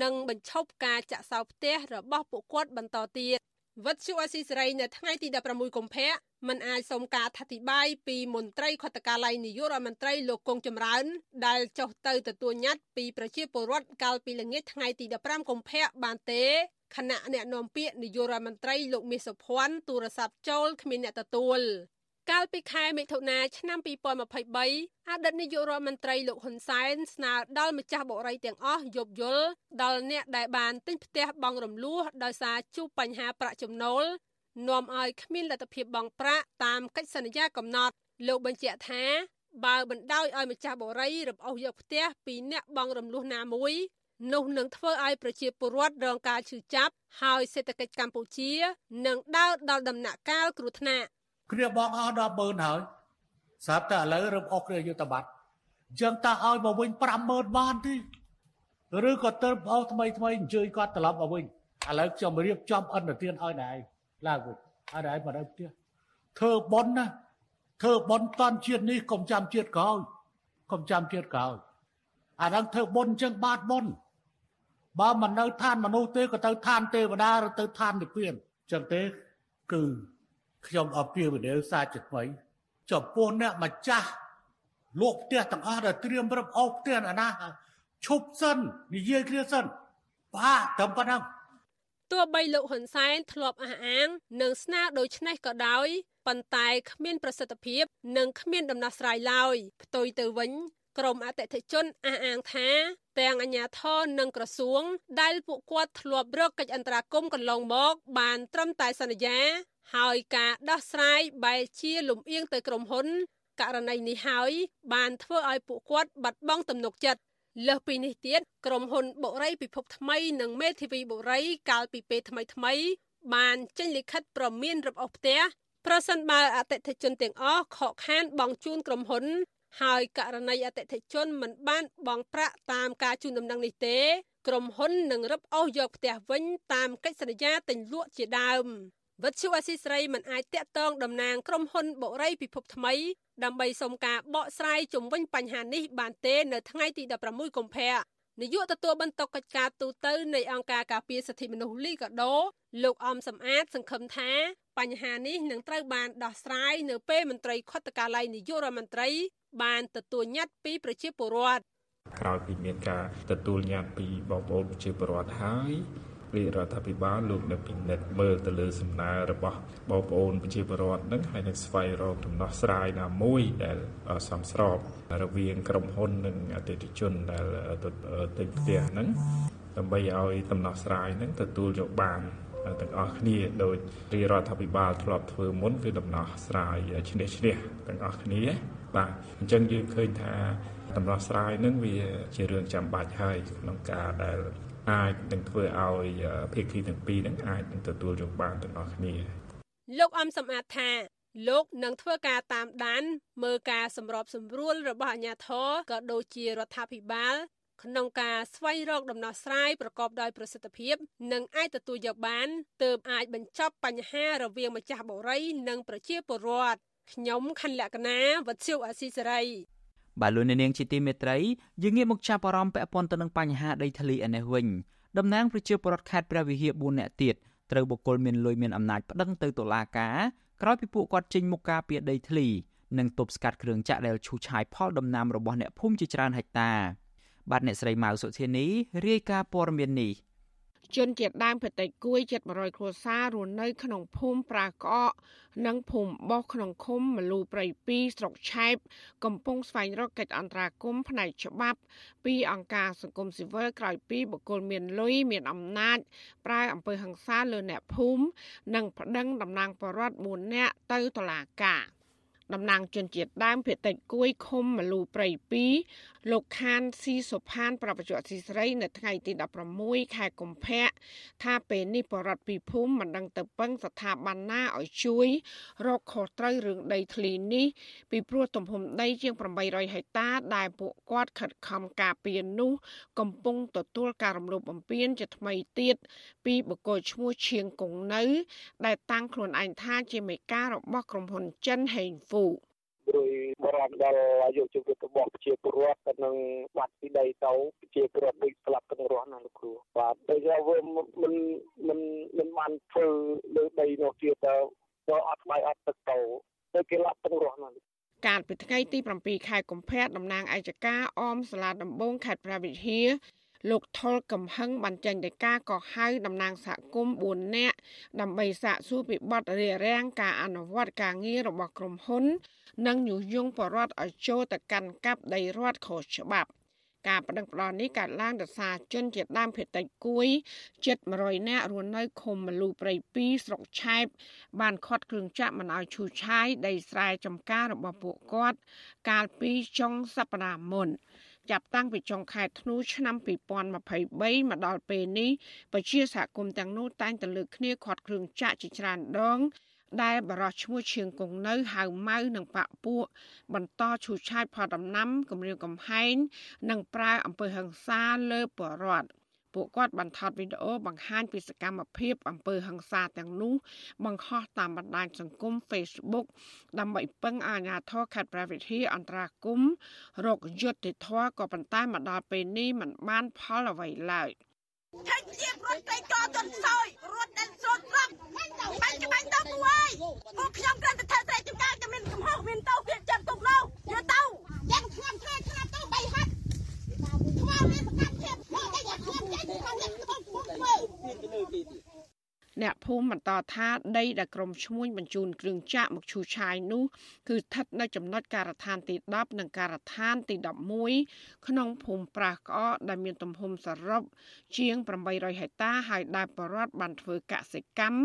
និងបញ្ឈប់ការចាក់សោផ្ទះរបស់ពួកគាត់បន្តទៀតវត្តជអស៊ីសេរីនៅថ្ងៃទី16កុម្ភៈមិនអាចសុំការអធិប្បាយពីមន្ត្រីខុទ្ទកាល័យនាយករដ្ឋមន្ត្រីលោកគង់ចម្រើន ដែលចុះទៅទទួលញត្តិពីប្រជាពលរដ្ឋកាលពីល្ងាចថ្ងៃទី15កុម្ភៈបានទេ ខណៈអ្នកនាំពាក្យនាយករដ្ឋមន្ត្រីលោកមាសសុភ័ណ្ឌទូរស័ព្ទចូលគ្មានអ្នកទទួលកាលពីខែមិថុនាឆ្នាំ2023អតីតនាយករដ្ឋមន្ត្រីលោកហ៊ុនសែនស្នើដល់ម្ចាស់បុរីទាំងអស់យោគយល់ដល់អ្នកដែលបានទិញផ្ទះបង់រំលោះដោយសារជួបបញ្ហាប្រាក់ចំណូលនាំឲ្យគ្មានលទ្ធភាពបង់ប្រាក់តាមកិច្ចសន្យាកំណត់ លោកបញ្ជាក់ថាបើបណ្ដោយឲ្យម្ចាស់បុរីរំអូសយកផ្ទះពីអ្នកបង់រំលោះណាមួយ នោះនឹងធ្វើឲ្យប្រជាពលរដ្ឋរងការឈឺចាប់ហើយសេដ្ឋកិច្ចកម្ពុជានឹងដើរដល់ដំណាក់កាលគ្រោះថ្នាក់គ្រាបងអស់ដល់10000ហើយស្រាប់តែឥឡូវរឹបអស់គ្រាយុទ្ធប័ត្រអញ្ចឹងតើឲ្យមកវិញ50000បានទេឬក៏ទៅអស់ថ្មីថ្មីអញ្ជើញគាត់ត្រឡប់មកវិញឥឡូវខ្ញុំរៀបចំអន្តទានឲ្យណែឡើងវិញឲ្យណែមកដល់ផ្ទះធ្វើប៉ុនណាធ្វើប៉ុនតន់ជាតិនេះកុំចាំជាតិក្រោយកុំចាំជាតិក្រោយអាហ្នឹងធ្វើបុណ្យអញ្ចឹងបាតបុណ្យ បើមិននៅឋានមនុស្សទេក៏ទៅឋានទេវតាឬទៅឋាននិព្វានអញ្ចឹងទេគឺខ្ញុំអពាវនាវសាជាថ្មីចំពោះអ្នកម្ចាស់លោកផ្ទះទាំងអស់ដែលត្រៀមរឹបអូសផ្ទះអាណាឈប់សិននិយាយគ្នាសិនបាទត្រឹមប៉ុណ្ណឹងទោះបីលោកហ៊ុនសែនធ្លាប់អះអាងនឹងស្នើដូច្នេះក៏ដោយប៉ុន្តែគ្មានប្រសិទ្ធភាពនិងគ្មានដំណោះស្រាយឡើយផ្ទុយទៅវិញក្រមអតិថិជនអះអាងថា ទាំងអាជ្ញាធរនិងក្រសួង ដែលពួកគាត់ធ្លាប់រកកិច្ចអន្តរាគមន៍កន្លងមក បានត្រឹមតែសន្យា ហើយការដោះស្រាយបែរជាលំអៀងទៅក្រុមហ៊ុនករណីនេះហើយបានធ្វើឲ្យពួកគាត់បាត់បង់ទំនុកចិត្តលើសពីនេះទៀតក្រុមហ៊ុនបុរីពិភពថ្មីនិងមេធាវីបុរីកាលពីពេលថ្មីថ្មីបានចេញលិខិតប្រមានរឹបអូសផ្ទះប្រសិនបើអតិថិជនទាំងអស់ខកខានបង់ជូនក្រុមហ៊ុន ហើយករណីអតិថិជនមិនបានបង់ប្រាក់តាមការជូនដំណឹងនេះទេ ក្រុមហ៊ុននឹងរឹបអូសយកផ្ទះវិញតាមកិច្ចសន្យាទិញលក់ជាដើមវិទ្យុអស៊ីស្រីមិនអាចតាក់ទងតំណាងក្រុមហ៊ុនបុរីពិភពថ្មី ដើម្បីសុំការបកស្រាយជំវិញបញ្ហានេះបានទេនៅថ្ងៃទី16កុម្ភៈនាយកទទួលបន្ទុកកិច្ចការទូតនៃអង្គការការពារសិទ្ធិមនុស្សលីកាដូលោកអំសំអាត សង្ឃឹមថាបញ្ហានេះនឹងត្រូវបានដោះស្រាយនៅពេលមន្ត្រីខុទ្ទកាល័យនាយករដ្ឋមន្ត្រី បានទទួលញត្តិពីប្រជាពលរដ្ឋក្រោយពីមានការទទួលញត្តិពីបងប្អូនប្រជាពលរដ្ឋហើយរាជរដ្ឋាភិបាលលោកនៅពិនិត្យមើលទៅលើសំណើរបស់បងប្អូនប្រជាពលរដ្ឋនឹងហើយនឹងស្វែងរកដំណោះស្រាយណាមួយដែលសមស្របរវាងក្រុមហ៊ុននិងអតិថិជនដែលទិញផ្ទះហ្នឹងដើម្បីឲ្យដំណោះស្រាយហ្នឹងទទួលយកបានទាំងអស់គ្នាដោយរាជរដ្ឋាភិបាលធ្លាប់ធ្វើមុនគឺដំណោះស្រាយឈ្នះឈ្នះទាំងអស់គ្នា បាទអញ្ចឹងយើងឃើញថាដំណោះស្រាយនឹងវាជារឿងចាំបាច់ហើយក្នុងការដែលអាចនឹងធ្វើឲ្យភាគីទាំងពីរនឹងអាចនឹងទទួលយកបានទាំងអស់គ្នាលោកអំសំអាតថាលោកនឹងធ្វើការតាមដាន មើលការសម្របសម្រួលរបស់អាជ្ញាធរក៏ដូចជារដ្ឋាភិបាល ក្នុងការស្វែងរកដំណោះស្រាយប្រកបដោយប្រសិទ្ធភាព និងអាចទទួលយកបានទើបអាចបញ្ចប់បញ្ហារវាងម្ចាស់បុរី និងប្រជាពលរដ្ឋ ខ្ញុំខណ្ឌលក្ខណាវັດឈូអសីសេរីបាទលោកនាងជាទីមេត្រីយើងងាកមកចាប់អារម្មណ៍ពាក់ព័ន្ធទៅនឹងបញ្ហាដីធ្លីឯនេះវិញតំណាងប្រជាពលរដ្ឋខេត្តព្រះវិហារ4នាក់ទៀតត្រូវបុគ្គលមានលុយមានអំណាចប្តឹងទៅតុលាការក្រោយពីពួកគាត់ចេញមុខការពារដីធ្លីនិងទប់ស្កាត់គ្រឿងចាក់ដែលឈូសឆាយផលដំណាំរបស់អ្នកភូមិជាច្រើនហិកតាបាទអ្នកស្រីម៉ៅសុធានីរាយការណ៍ព័ត៌មាននេះ ជនជាតិដើមភាគតិចគួយ700គ្រួសាររស់នៅក្នុងភូមិប្រាក្អកនិងភូមិបោះក្នុងឃុំមលូព្រៃ2ស្រុកឆែបកំពុងស្វែងរកកិច្ចអន្តរាគមន៍ផ្នែកច្បាប់ ពីអង្គការសង្គមស៊ីវិលក្រោយពីបុគ្គលមានលុយមានអំណាចប្រើអំពើហិង្សាលើអ្នកភូមិនិងប្តឹងតំណាងបរដ្ឋ4នាក់ទៅតុលាការ តំណាងជនជាតិដើមភាគតិចគួយឃុំមលូព្រៃ2លោកខានស៊ីសុផាន ប្រពន្ធស៊ីស្រី នៅថ្ងៃទី16ខែកុម្ភៈថាពេលនេះបរដ្ឋពីភូមិមិនដឹងទៅពឹងស្ថាប័នណាឲ្យជួយ រកខុសត្រូវរឿងដីធ្លីនេះពីព្រោះទំហំដីជាង800ហិកតា ដែលពួកគាត់ខិតខំការពារនោះ កំពុងទទួលការរំលោភបំពានជាថ្មីទៀត ពីបុគ្គលឈ្មោះឈៀងគង់នៅ ដែលតាំងខ្លួនឯងថាជាមេការរបស់ក្រុមហ៊ុនចិនហេងហ្វូដោយបរំដល់អាយុជីវិតរបស់ប្រជាពលរដ្ឋទៅនឹងបាត់ពីដីទៅប្រជាពលរដ្ឋដូចស្លាប់ទាំងរស់ណាលោកគ្រូបាទដូចថាវាមិនមិនមិនបានធ្វើលើដីនោះទៀតទៅទៅអត់ស្បៃអត់ទឹកទៅទៅគេលាប់ទាំងរស់ណាកាលពីថ្ងៃទី7ខែកុម្ភៈតំណាងអัยការអមសាលាដំបងខេត្តព្រះវិហារ លោកថុលកំហឹងបានចេញដីកាកោះហៅតំណាងសហគមន៍4នាក់ដើម្បីសាកសួរពីបទរារាំងការអនុវត្តការងាររបស់ក្រុមហ៊ុន និងញុះញង់បរដ្ឋឲ្យចូលទៅកាន់កាប់ដីរដ្ឋខុសច្បាប់ការប្តឹងផ្តល់នេះកើតឡើងដោយសារជនជាដើមភេតិចគួយជិត100នាក់រស់នៅឃុំមលូព្រៃ2ស្រុកឆែបបានខាត់គ្រឿងចាក់មិនឲ្យឈូសឆាយដីស្រែចម្ការរបស់ពួកគាត់ កាលពីចុងសប្តាហ៍មុន ចាប់តាំងពីចុងខែធ្នូឆ្នាំ2023មកដល់ពេលនេះប្រជាសហគមន៍ទាំងនោះតែងតែលើកគ្នាខាត់គ្រឿងចាក់ជាច្រើនដង ដែលបរោះឈ្មោះឈៀងគង់នៅហៅម៉ៅនិងបាក់ពួក បន្តឈូសឆាយផលដំណាំគម្រាមកំហែងនិងប្រើអំពើហិង្សាលើបរដ្ឋ ពួកគាត់បានថតវីដេអូបង្ហាញពីសកម្មភាពអំពើហិង្សាទាំងនោះបង្ហោះតាមបណ្ដាញសង្គម Facebook ដើម្បីពឹងអាជ្ញាធរខេត្តព្រះវិហារអន្តរាគមរកយុត្តិធម៌ក៏ប៉ុន្តែមកដល់ពេលនេះมันបានផលអ្វីឡើយ។ឆែកជារត់តែកទន់សោយរត់ដែលស្រត់ត្រប់បាញ់ច្បាញ់ទៅគូអើយពួកខ្ញុំគ្រាន់តែធ្វើស្រែចម្ការតែមានកំហុសមានតោវាចាប់ទុកនោះយកទៅយ៉ាងខ្ញុំធ្វើឆ្នាំទៅបីហាត់ អ្នកភូមិបន្តថាដីដែលក្រុមឈ្មួញបញ្ជូនគ្រឿងចាក់មកឈូសឆាយនោះគឺស្ថិតនៅចំណុចការដ្ឋានទី10និងការដ្ឋានទី11ក្នុងភូមិប្រាសក្អកដែលមានទំហំសរុបជាង800ហិកតាហើយដែលបរដ្ឋបានធ្វើកសិកម្ម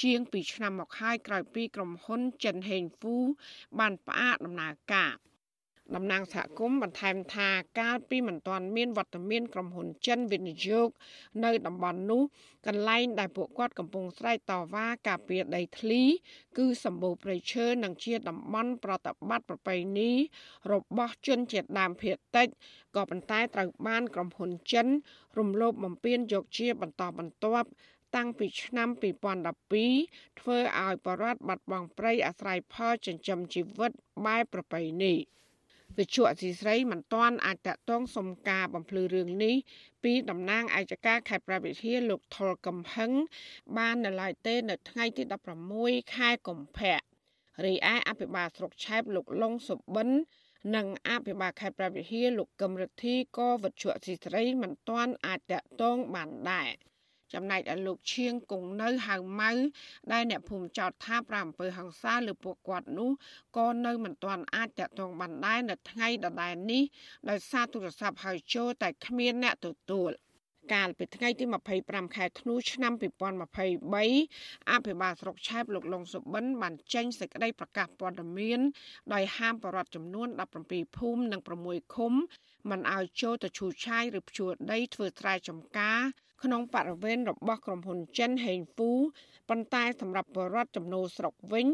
ជាង2ឆ្នាំមកហើយក្រោយពីក្រុមហ៊ុនចិនហេងហ្វូបានផ្អាកដំណើរការ។ តំណាងសហគមន៍បន្ថែមថាកាលពីមិនទាន់មានវត្តមានក្រុមហ៊ុនចិនវិនិយោគនៅតំបន់នោះកន្លែងដែលពួកគាត់កំពុងស្រែកតវ៉ាការពារដីធ្លី គឺសម្បូរព្រៃឈើនិងជាតំបន់ប្រតិបត្តិប្រពៃណីរបស់ជនជាតិដើមភាគតិចក៏ប៉ុន្តែត្រូវបានក្រុមហ៊ុនចិន រំលោភបំពានយកជាបន្តបន្ទាប់តាំងពីឆ្នាំ2012ធ្វើឲ្យបរដ្ឋបាត់បង់ព្រៃអាស្រ័យផលចិញ្ចឹមជីវិតបែបប្រពៃណី វិជ្ជាអសីស្រីមិនទាន់អាចតតងសុំការបំភ្លឺរឿងនេះពីតំណាងអាយកាខេត្តប្រវិធាលោកថុលកំហឹងបាននៅឡើយទេនៅថ្ងៃទី16ខែកុម្ភៈរីឯអភិបាលស្រុកឆែបលោកលងសុបិននិងអភិបាលខេត្តព្រះវិហារលោកកឹមរិទ្ធីក៏វិទ្យុអសីស្រីមិនទាន់អាចតតងបានដែរ ចំណែកឯលោកឈៀងគង់នៅហៅម៉ៅដែលអ្នកភូមិចោតថាប្រាអំពើហ ংস ាលើពួកគាត់នោះក៏នៅមិនទាន់អាចតតងបានដែរនៅថ្ងៃដដែលនេះដោយសារទូរស័ព្ទហៅចូលតែគ្មានអ្នកទទួល។កាលពីថ្ងៃទី25ខែធ្នូឆ្នាំ2023អភិបាលស្រុកឆែបលោកលងសុបិនបានចេញសេចក្តីប្រកាសព័ត៌មានដោយហាមបរិវត្តចំនួន17ភូមិនិង6ឃុំមិនឲ្យចូលទៅឈូសឆាយឬភ្ជួរដីធ្វើស្រែចម្ការ ក្នុងបរិវេណរបស់ក្រុមហ៊ុនចិនហេងហ្វូប៉ុន្តែសម្រាប់បរិវត្តចំណូលស្រុកវិញ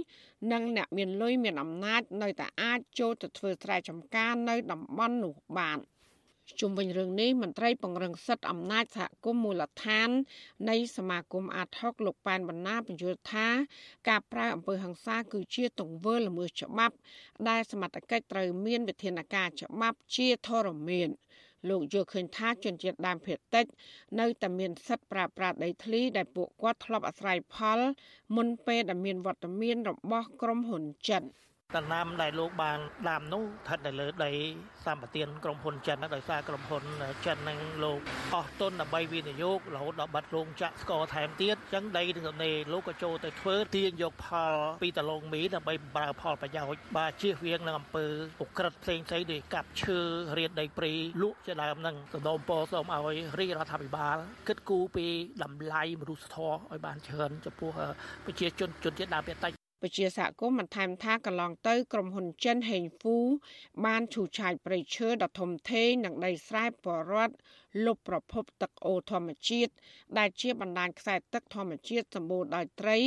និងអ្នកមានលុយមានអំណាចនៅតែអាចចូលទៅធ្វើស្រែចម្ការនៅតំបន់នោះបាន។ជុំវិញរឿងនេះមន្ត្រីពង្រឹងសិទ្ធិអំណាចសហគមន៍មូលដ្ឋាន នៃសមាគមអាត6លោកប៉ែនបណ្ណាបញ្យល់ថា ការប្រើអំពើហិង្សាគឺជាទង្វើល្មើសច្បាប់ ដែលសមត្ថកិច្ចត្រូវមានវិធានការច្បាប់ជាធរមាន លោកយល់ឃើញថាជនជាតិដើមភាគតិច នៅតែមានសិទ្ធិប្រើប្រាស់ដីធ្លីដែលពួកគាត់ធ្លាប់អាស្រ័យផល មុនពេលដែលមានវត្តមានរបស់ក្រុមហ៊ុនចិន។ ដំណាំដែលលោកបានដាំនោះស្ថិតនៅលើដីសម្បទានក្រុមហ៊ុនចិនដោយសារក្រុមហ៊ុនចិននឹងលោកអស់ទុនដើម្បីវិនិយោគរហូតដល់បាត់រោងចក្រស្ករថែមទៀតអញ្ចឹងដីនឹងនេលោកក៏ចូលទៅធ្វើទាញយកផលពីតឡងមីដើម្បីប្រើផលប្រយោជន៍បាទជៀសវាងនឹងអំពើឧក្រិដ្ឋផ្សេងផ្សេងដូចកាប់ឈើរៀនដីព្រៃលក់ជាដើមនឹងសំណូមពរសូមឲ្យរាជរដ្ឋាភិបាលគិតគូរពីតម្លៃមនុស្សធម៌ឲ្យបានច្រើនចំពោះប្រជាជនជនជាតិដើមភាគតិច ពជាសហគមន៍បានថែមថាកន្លងទៅក្រុមហ៊ុនចិនហេងហ្វូបានឈូសឆាយព្រៃឈើដ៏ធំធេងនិងដីស្រែបរដ្ឋលុបប្រភពទឹកអូរធម្មជាតិដែលជាបណ្ដាញខ្សែទឹកធម្មជាតិសម្បូរដោយត្រី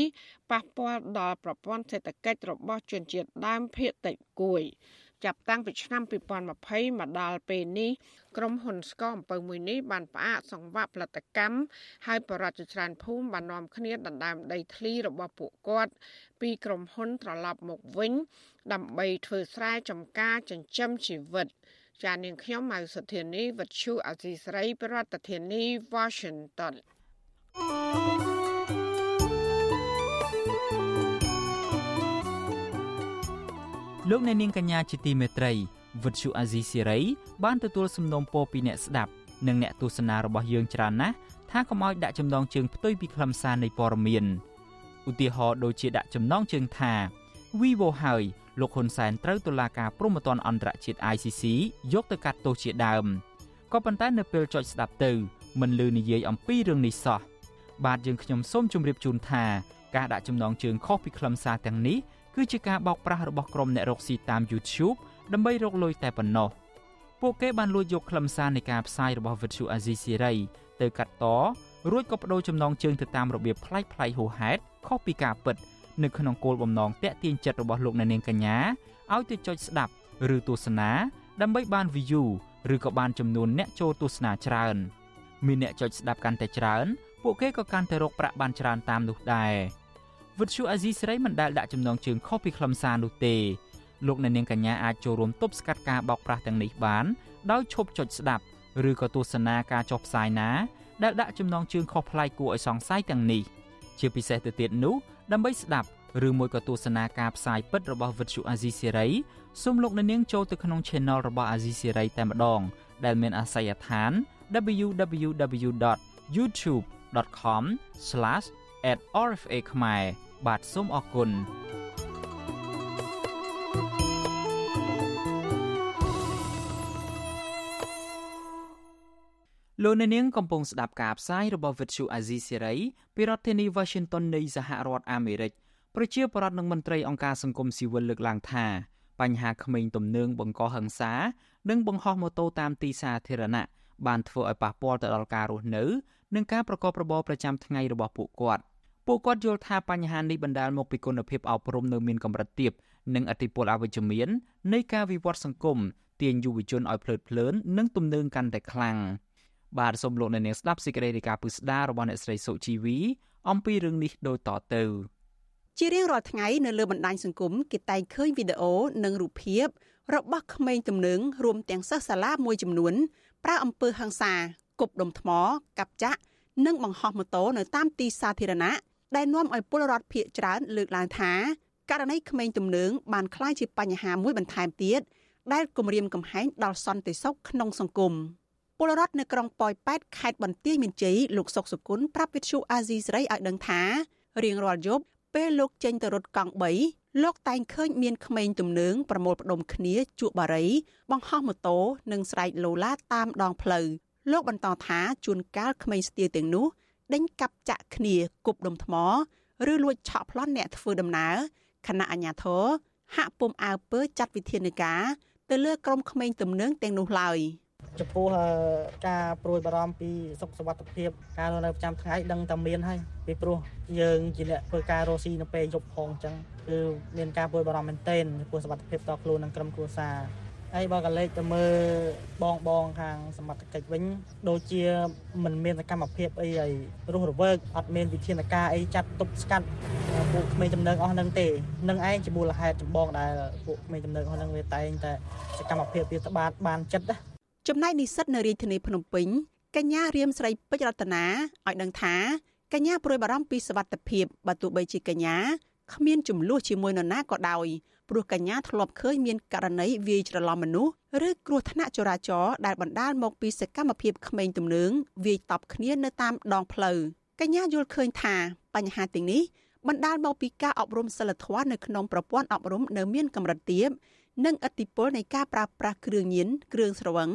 ប៉ះពាល់ដល់ប្រព័ន្ធសេដ្ឋកិច្ចរបស់ជនជាតិដើមភាគតិចគួយ ចាប់តាំងពីឆ្នាំ2020មកដល់ពេលនេះក្រុមហ៊ុនស្ករអំពៅមួយនេះបានផ្អាកសង្វាក់ផលិតកម្មហើយបរិវត្តច្រើនភូមិបាននាំគ្នាដណ្ដើមដីធ្លីរបស់ពួកគាត់ ពីក្រុមហ៊ុនត្រឡប់មកវិញ ដើម្បីធ្វើស្រែចម្ការចិញ្ចឹមជីវិត ចានាងខ្ញុំម៉ៅសុធានីវັດឈូអាស៊ីស្រីប្រធានាធិបតី Washington លោកអ្នកនាងកញ្ញាជាទីមេត្រីវិទ្យុអាស៊ីសេរីបានទទួលសំណូមពរពីអ្នកស្ដាប់និងអ្នកទស្សនារបស់យើងច្រើនណាស់ថាកុំឲ្យដាក់ចំណងជើងផ្ទុយពីខ្លឹមសារនៃព័ត៌មានឧទាហរណ៍ដូចជាដាក់ចំណងជើងថា Vivo ហើយលោកហ៊ុនសែនត្រូវតុលាការព្រហ្មទណ្ឌអន្តរជាតិ ICC យកទៅកាត់ទោសជាដើមក៏ប៉ុន្តែនៅពេលចុចស្ដាប់ទៅមិនលឺនិយាយអំពីរឿងនេះសោះបាទយើងខ្ញុំសូមជម្រាបជូនថាការដាក់ចំណងជើងខុសពីខ្លឹមសារទាំងនេះ គឺជាការបោកប្រាស់របស់ក្រុមអ្នករកស៊ីតាម YouTube ដើម្បីរកលុយតែប៉ុណ្ណោះពួកគេបានលួចយកខ្លឹមសារនៃការផ្សាយរបស់ Vuthu Azizi Siri ទៅកាត់តរួចក៏បដូរចំណងជើងទៅតាមរបៀបប្លែកៗហួហេតុខុសពីការពិតនៅក្នុងគោលបំណងតាក់ទាញចិត្តរបស់លោកអ្នកនាងកញ្ញាឲ្យទៅចុចស្ដាប់ឬទស្សនាដើម្បីបាន view ឬក៏បានចំនួនអ្នកចូលទស្សនាច្រើនមានអ្នកចុចស្ដាប់កាន់តែច្រើន ពួកគេក៏កាន់តែរកប្រាក់បានច្រើនតាមនោះដែរ វិទ្យុអាស៊ីសេរីមិនដែលដាក់ចំណងជើងខុសពីខ្លឹមសារនោះទេលោកអ្នកនាងកញ្ញាអាចចូលរួមទប់ស្កាត់ការបោកប្រាស់ទាំងនេះបាន ដោយឈប់ចុចស្ដាប់ឬក៏ទស្សនាការចុះផ្សាយណាដែលដាក់ចំណងជើងខុសប្លែកគួរឲ្យសង្ស័យទាំងនេះជាពិសេសទៅទៀតនោះដើម្បីស្ដាប់ឬមួយក៏ទស្សនាការផ្សាយពិតរបស់វិទ្យុអាស៊ីសេរីសូមលោកអ្នកនាងចូលទៅក្នុង Channel របស់អាស៊ីសេរីតែម្ដង ដែលមានអាសយដ្ឋាន www.youtube.com/@rfa ខ្មែរ បាទសូមអរគុណលោកអ្នកនាងកំពុងស្ដាប់ការផ្សាយរបស់ Vuthu Azizi Serai ពីរដ្ឋធានី Washington នៃសហរដ្ឋអាមេរិកប្រជាពលរដ្ឋនិងមន្ត្រីអង្គការសង្គមស៊ីវិលលើកឡើងថាបញ្ហាក្មេងទំនើងបង្កហិង្សា និងបង្ហោះម៉ូតូតាមទីសាធារណៈបានធ្វើឲ្យប៉ះពាល់ទៅដល់ការរស់នៅ និងការប្រកបរបរប្រចាំថ្ងៃរបស់ពួកគាត់។ ពួកគាត់យល់ថាបញ្ហានេះបណ្ដាលមកពីគុណភាពអប់រំនៅមានកម្រិតទាបនិងអតិពលអវិជ្ជមាននៃការវិវត្តសង្គមទាញយុវជនឲ្យភ្លើតភ្លើននិងទំនើងកាន់តែខ្លាំងបាទសូមលោកអ្នកនាងស្ដាប់សេចក្តីរាយការណ៍ពិស្ដាររបស់អ្នកស្រីសុជីវីអំពីរឿងនេះដូចតទៅជារៀងរាល់ថ្ងៃនៅលើបណ្ដាញសង្គមគេតែងឃើញវីដេអូនិងរូបភាព របស់ក្មេងទំនើងរួមទាំងសិស្សសាលាមួយចំនួនប្រើអំពើហិង្សាគប់ដុំថ្មកាប់ចាក់និងបង្ហោះម៉ូតូនៅតាមទីសាធារណៈ ដែលនាំឲ្យពលរដ្ឋភៀសច្រើនលើកឡើងថាករណីក្មេងទំនើងបានក្លាយជាបញ្ហាមួយបន្ថែមទៀតដែលគម្រាមកំហែងដល់សន្តិសុខក្នុងសង្គមពលរដ្ឋនៅក្រុងប៉ោយប៉ែតខេត្តបន្ទាយមានជ័យលោកសុកសុគន្ធប្រាប់វិទ្យុអាស៊ីសេរីឲ្យដឹងថារៀងរាល់យប់ពេលលោកចេញទៅរត់កង់3លោកតែងឃើញមានក្មេងទំនើងប្រមូលផ្ដុំគ្នាជក់បារី បង្ហោះម៉ូតូនិងស្រែកឡូឡាតាមដងផ្លូវលោកបន្តថាជួនកាលក្មេងស្ទាទាំងនោះ ដេញកាប់ចាក់គ្នាគប់ដុំថ្មឬលួចឆក់ប្លន់អ្នកធ្វើដំណើរខណៈអាជ្ញាធរហាក់ពុំអើពើចាត់វិធានការទៅលើក្រុមក្មេងទំនើងទាំងនោះឡើយចំពោះការព្រួយបារម្ភពីសុខសុវត្ថិភាពការរស់នៅប្រចាំថ្ងៃដឹងតែមានហើយពីព្រោះយើងជាអ្នកធ្វើការរស់ស៊ីនៅពេលយប់ផងអញ្ចឹងគឺមានការព្រួយបារម្ភមែនទែនចំពោះសុវត្ថិភាពតខ្លួននិងក្រុមគ្រួសារ ហើយបើកលេចទៅមើលបងបងខាងសមត្ថកិច្ចវិញដូចជាមិនមានសកម្មភាពអីឲ្យរស់រវើកអត់មានវិធានការអីចាត់ទប់ស្កាត់ពួកក្មេងចំណើងអស់នឹងទេនឹងឯងជាមូលហេតុចម្បងដែលពួកក្មេងចំណើងអស់នឹងវាតែងតែសកម្មភាពវាត្បាតបានចិត្តណាចំណែកនិស្សិតនៅរាជធានីភ្នំពេញកញ្ញារៀមស្រីពេជ្ររតនាឲ្យដឹងថាកញ្ញាព្រួយបារម្ភពីសវត្ថិភាពបើទោះបីជាកញ្ញាគ្មានចំនួនជាមួយនរណាក៏ដោយ ព្រោះកញ្ញាធ្លាប់ឃើញមានករណីវាយច្រឡំមនុស្សឬគ្រោះថ្នាក់ចរាចរណ៍ដែលបណ្ដាលមកពីសកម្មភាពក្មេងទំនើងវាយតប់គ្នានៅតាមដងផ្លូវកញ្ញាយល់ឃើញថាបញ្ហាទាំងនេះបណ្ដាលមកពីការអប់រំសិលធម៌នៅក្នុងប្រព័ន្ធអប់រំនៅមានកម្រិតទាបនិងឥទ្ធិពលនៃការប្រើប្រាស់គ្រឿងញៀនគ្រឿងស្រវឹង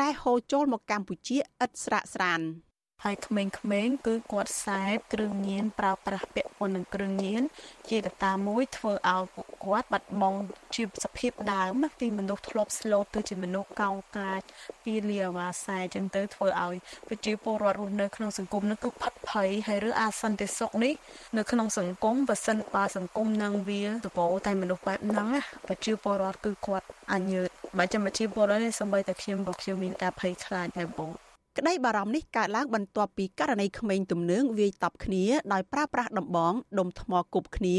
ដែលហូរចូលមកកម្ពុជាឥតស្រាកស្រាន។ ហើយក្មេងៗគឺគាត់ខ្សែគ្រឿងញៀនប្រើប្រាស់ពាក់ព័ន្ធនឹងគ្រឿងញៀនជាកត្តាមួយធ្វើឲ្យពួកគាត់បាត់បង់ជីវសភាពដើមពីមនុស្សធ្លាប់ស្លូតទៅជាមនុស្សកោងកាចពីលាវ៉ាសែចឹងទៅធ្វើឲ្យប្រជាពលរដ្ឋរស់នៅក្នុងសង្គមនោះគឺផិតភ័យហើយឬអាសន្តិសុខនេះនៅក្នុងសង្គមបើសិនបើសង្គមនឹងវាតបតែមនុស្សបែបហ្នឹងប្រជាពលរដ្ឋគឺគាត់អញ្ញើតបើចាំប្រជាពលរដ្ឋនេះសម្បីតែខ្ញុំក៏ខ្ញុំមានការភ័យខ្លាចដែរបង ក្តីបារម្ភនេះកើតឡើងបន្ទាប់ពីករណីក្មេងទំនើងវាយតប់គ្នាដោយប្រើប្រាស់ដំបងដុំថ្មគប់គ្នា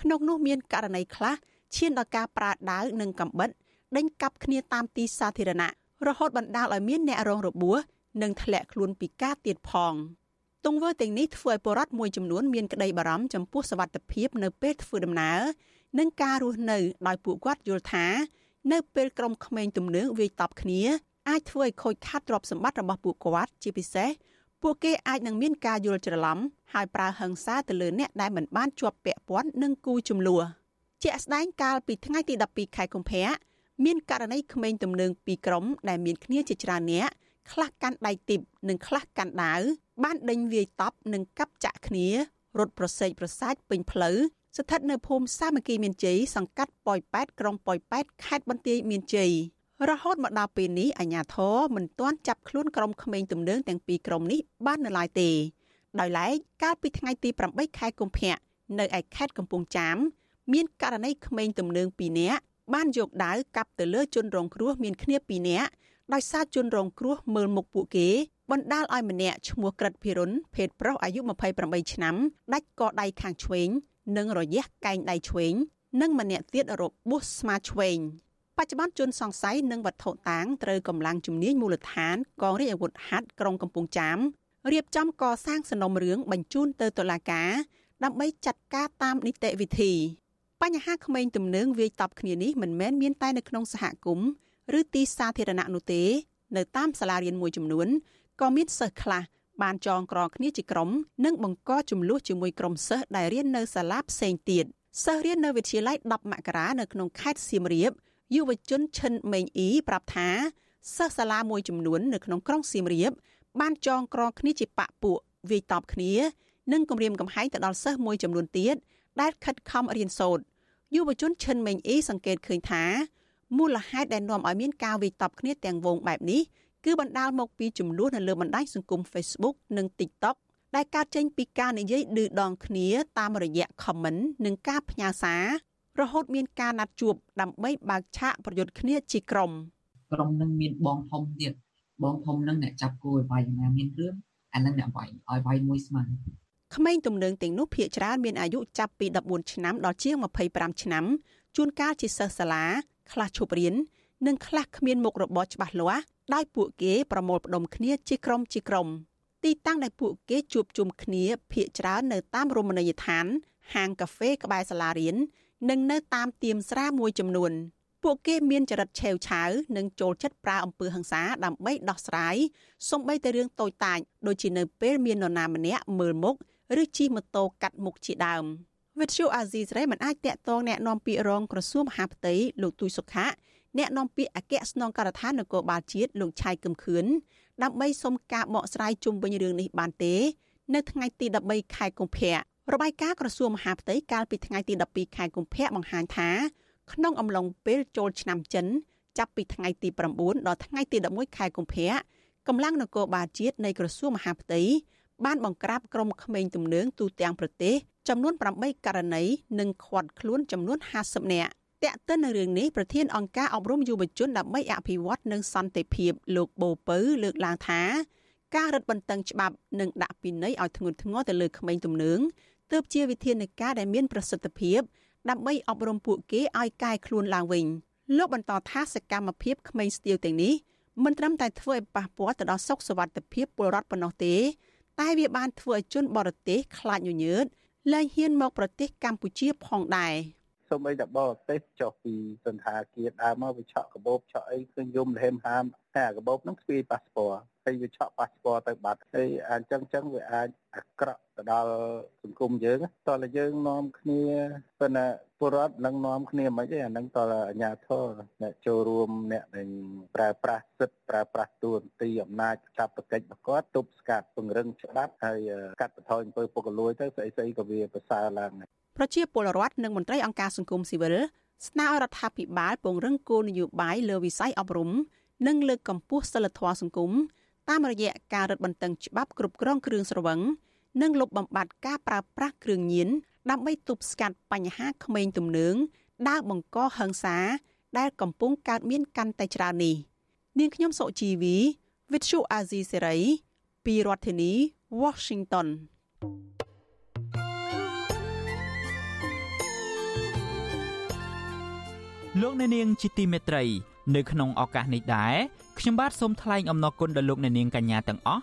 ក្នុងនោះមានករណីខ្លះឈានដល់ការប្រើដាវនិងកាំបិតដេញកាប់គ្នាតាមទីសាធារណៈរហូតបណ្ដាលឲ្យមានអ្នករងរបួសនិងធ្លាក់ខ្លួនពិការទៀតផងទង្វើទាំងនេះធ្វើឲ្យពលរដ្ឋមួយចំនួនមានក្តីបារម្ភចំពោះសវត្ថិភាពនៅពេលធ្វើដំណើរនិងការរស់នៅដោយពួកគាត់យល់ថា នៅពេលក្រុមក្មេងទំនើងវាយតប់គ្នា អាចធ្វើឲ្យខូចខាតទ្រព្យសម្បត្តិរបស់ពួកគាត់ជាពិសេសពួកគេអាចនឹងមានការយល់ច្រឡំហើយប្រើហិង្សាទៅលើអ្នកដែលមិនបានជាប់ពាក់ព័ន្ធនឹងគូចំនួនជាក់ស្ដែងកាលពីថ្ងៃទី12ខែកុម្ភៈមានករណីក្មេងទំនើងពីរក្រុមដែលមានគ្នាជាច្រើនអ្នកខ្លះកាន់ដៃទីបនិងខ្លះកាន់ដាវបានដេញវាយតប់និងកាប់ចាក់គ្នារត់ប្រសេកប្រសាចពេញផ្លូវស្ថិតនៅភូមិសាមគ្គីមានជ័យសង្កាត់ប៉ោយប៉ែតក្រុងប៉ោយប៉ែតខេត្តបន្ទាយមានជ័យ រហូតមកដល់ពេលនេះអាជ្ញាធរមិនទាន់ចាប់ខ្លួនក្រុមក្មេងទំនើងទាំងពីរក្រុមនេះបាននៅឡើយទេដោយឡែកកាលពីថ្ងៃទី8ខែកុម្ភៈនៅឯខេត្តកំពង់ចាម មានករណីក្មេងទំនើង2នាក់បានយកដាវកាប់ទៅលើជនរងគ្រោះមានគ្នា2នាក់ដោយសារជនរងគ្រោះមើលមុខពួកគេបណ្ដាលឲ្យម្នាក់ឈ្មោះក្រិតភិរុនភេទប្រុសអាយុ28ឆ្នាំដាច់កដៃខាងឆ្វេង និងរយះកែងដៃឆ្វេង និងម្នាក់ទៀតរបួសស្មាឆ្វេងប ច្ចុប្បន្នជនសង្ស័យនិងវត្ថុតាងត្រូវកម្លាំងជំនាញមូលដ្ឋានកងរាជអាវុធហត្ថក្រុងកំពង់ចាមរៀបចំកសាងសំណុំរឿងបញ្ជូនទៅតុលាការដើម្បីចាត់ការតាមនីតិវិធីបញ្ហាក្មេងទំនើងវាយតប់គ្នានេះមិនមែនមានតែនៅក្នុងសហគមន៍ឬទីសាធារណៈនោះទេ នៅតាមសាលារៀនមួយចំនួនក៏មានសិស្សខ្លះបានចងក្រងគ្នាជាក្រុមនិងបង្កចំនួនជាមួយក្រុមសិស្សដែលរៀននៅសាលាផ្សេងទៀតសិស្សរៀននៅវិទ្យាល័យ10មករានៅក្នុងខេត្តសៀមរាប យុវជនឈិនមេងអ៊ីប្រាប់ថាសិស្សសាលាមួយចំនួននៅក្នុងក្រុងសៀមរាប បានចងក្រងគ្នាជាបាក់ពួកវាយតប់គ្នានិងគំរាមកំហែងទៅដល់សិស្សមួយចំនួនទៀតដែលខិតខំរៀនសូត្រយុវជនឈិនមេងអ៊ីសង្កេតឃើញថាមូលហេតុដែលនាំឲ្យមានការវាយតប់គ្នាទាំងវងបែបនេះគឺបណ្ដាលមកពីចំនួននៅលើបណ្ដាញសង្គម Facebook និង TikTok ដែលកើតចេញពីការនិយាយឌឺដងគ្នាតាមរយៈ comment និងការផ្ញើសារ រហូតមានការណាត់ជួបដើម្បីបើកឆាកប្រយុទ្ធគ្នាជាក្រុមក្រុមនឹងមានបងធំទៀតបងធំនឹងអ្នកចាប់គោឲ្យវាយណាមានរឿងអានឹងអ្នកវាយឲ្យវាយមួយស្មើក្មេងទំនើងទាំងនោះភាគច្រើនមានអាយុចាប់ពី14ឆ្នាំដល់ជាង25ឆ្នាំជួនកាលជាសិស្សសាលាខ្លះឈប់រៀននិងខ្លះគ្មានមុខរបរច្បាស់លាស់ដោយពួកគេប្រមូលផ្ដុំគ្នាជាក្រុមជាក្រុមទីតាំងដែលពួកគេជួបជុំគ្នាភាគច្រើននៅតាមរមណីយដ្ឋាន ហាងកាហ្វេក្បែរសាលារៀន និងនៅតាមទៀមស្រាមួយចំនួន ពួកគេមានចរិតឆេវឆាវនិងចូលចិត្តប្រើអំពើហិង្សាដើម្បីដោះស្រាយសូម្បីតែរឿងតូចតាចដូចជានៅពេលមាននរណាម្នាក់មើលមុខឬជិះម៉ូតូកាត់មុខជាដើមវិទ្យុអាស៊ីសេរីមិនអាចតាក់ទងแนะនាំពាក្យរងក្រសួងមហាផ្ទៃលោកទូចសុខៈអ្នកនាំពាក្យអគ្គស្នងការដ្ឋាននគរបាលជាតិលោកឆៃកឹមខឿនដើម្បីសុំការបកស្រាយជុំវិញរឿងនេះបានទេ នៅថ្ងៃទី13ខែកុម្ភៈ របាយការណ៍ក្រសួងមហាផ្ទៃកាលពីថ្ងៃទី12ខែកុម្ភៈបង្ហាញថាក្នុងអំឡុងពេលចូលឆ្នាំចិនចាប់ពីថ្ងៃទី9ដល់ថ្ងៃទី11ខែកុម្ភៈកម្លាំងនគរបាលជាតិនៃក្រសួងមហាផ្ទៃបានបង្ក្រាបក្រុមក្មេងទំនើងទូទាំងប្រទេសចំនួន8ករណីនិងឃាត់ខ្លួនចំនួន50នាក់តកតិននៅរឿងនេះប្រធានអង្គការអប់រំយុវជនដើម្បីអភិវឌ្ឍនិងសន្តិភាពលោកបូពៅលើកឡើងថាការរឹតបន្តឹងច្បាប់និងដាក់ពិន័យឲ្យធ្ងន់ធ្ងរទៅលើក្មេងទំនើង ទើបជាវិធានការដែលមានប្រសិទ្ធភាពដើម្បីអប់រំពួកគេឲ្យកែខ្លួនឡើងវិញលោកបន្តថាសកម្មភាពក្មេងស្ទាវទាំងនេះមិនត្រឹមតែធ្វើឲ្យប៉ះពាល់ទៅដល់សុខសวัสดิភាពពលរដ្ឋប៉ុណ្ណោះទេ តែវាបានធ្វើឲ្យជនបរទេសខ្លាចញញើតលែងហ៊ានមកប្រទេសកម្ពុជាផងដែរសូម្បីតែបរទេសចុះពីសន្តាគារដើមមកវាឆក់កបោបឆក់អីឃើញយំលហេមហាមតែកបោបហ្នឹងស្ពាយប៉ាសពតហើយវាឆក់ប៉ាសពតទៅបាត់ហើយអញ្ចឹងអញ្ចឹងវាអាចអាក្រក់ ទៅដល់សង្គមយើងតើយើងនាំគ្នាប៉ុន្តែពលរដ្ឋនឹងនាំគ្នាមិនទេអានឹងតើអាញាធរអ្នកចូលរួមអ្នកដែលប្រើប្រាស់សិទ្ធិប្រើប្រាស់ទួនាទីអំណាចចាប់ប្រកិច្ចប្រកបទប់ស្កាត់ពង្រឹងច្បាប់ហើយកាត់បន្ថយអំពើពុករលួយទៅស្អីស្អីក៏វាប្រសើរឡើងប្រជាពលរដ្ឋនិងមន្ត្រីអង្គការសង្គមស៊ីវិលស្នើឲ្យរដ្ឋាភិបាលពង្រឹងគោលនយោបាយលើវិស័យអប់រំនិងលើកកម្ពស់សិលធម៌សង្គមតាមរយៈការរឹតបន្តឹងច្បាប់គ្រប់គ្រងគ្រឿងស្រវឹង និងលុបបំបាត់ការប្រើប្រាស់គ្រឿងញៀនដើម្បីទប់ស្កាត់បញ្ហាក្មេងទំនើងដើរបង្កហិង្សា ដែលកំពុងកើតមានកាន់តែច្រើននេះនាងខ្ញុំសុជីវី With Shu Azizi Serai ពីរដ្ឋធានី Washington លោកអ្នកនាងជាទីមេត្រី នៅក្នុងឱកាសនេះដែរខ្ញុំបាទសូមថ្លែងអំណរគុណដល់លោកអ្នកនាងកញ្ញាទាំងអស់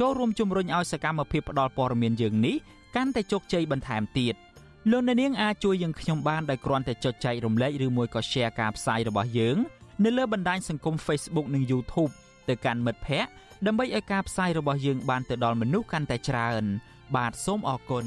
ចូលរួមជំរុញឲ្យសកម្មភាពផ្តល់ព័ត៌មានយើងនេះកាន់តែជោគជ័យបន្ថែមទៀតលោកអ្នកនាងអាចជួយយើងខ្ញុំបានដោយគ្រាន់តែចុចចែករំលែកឬមួយក៏ Share ការផ្សាយរបស់យើងនៅលើបណ្ដាញសង្គម Facebook និង YouTube ទៅកាន់មិត្តភ័ក្តិដើម្បីឲ្យការផ្សាយរបស់យើងបានទៅដល់មនុស្សកាន់តែច្រើន បាទសូមអរគុណ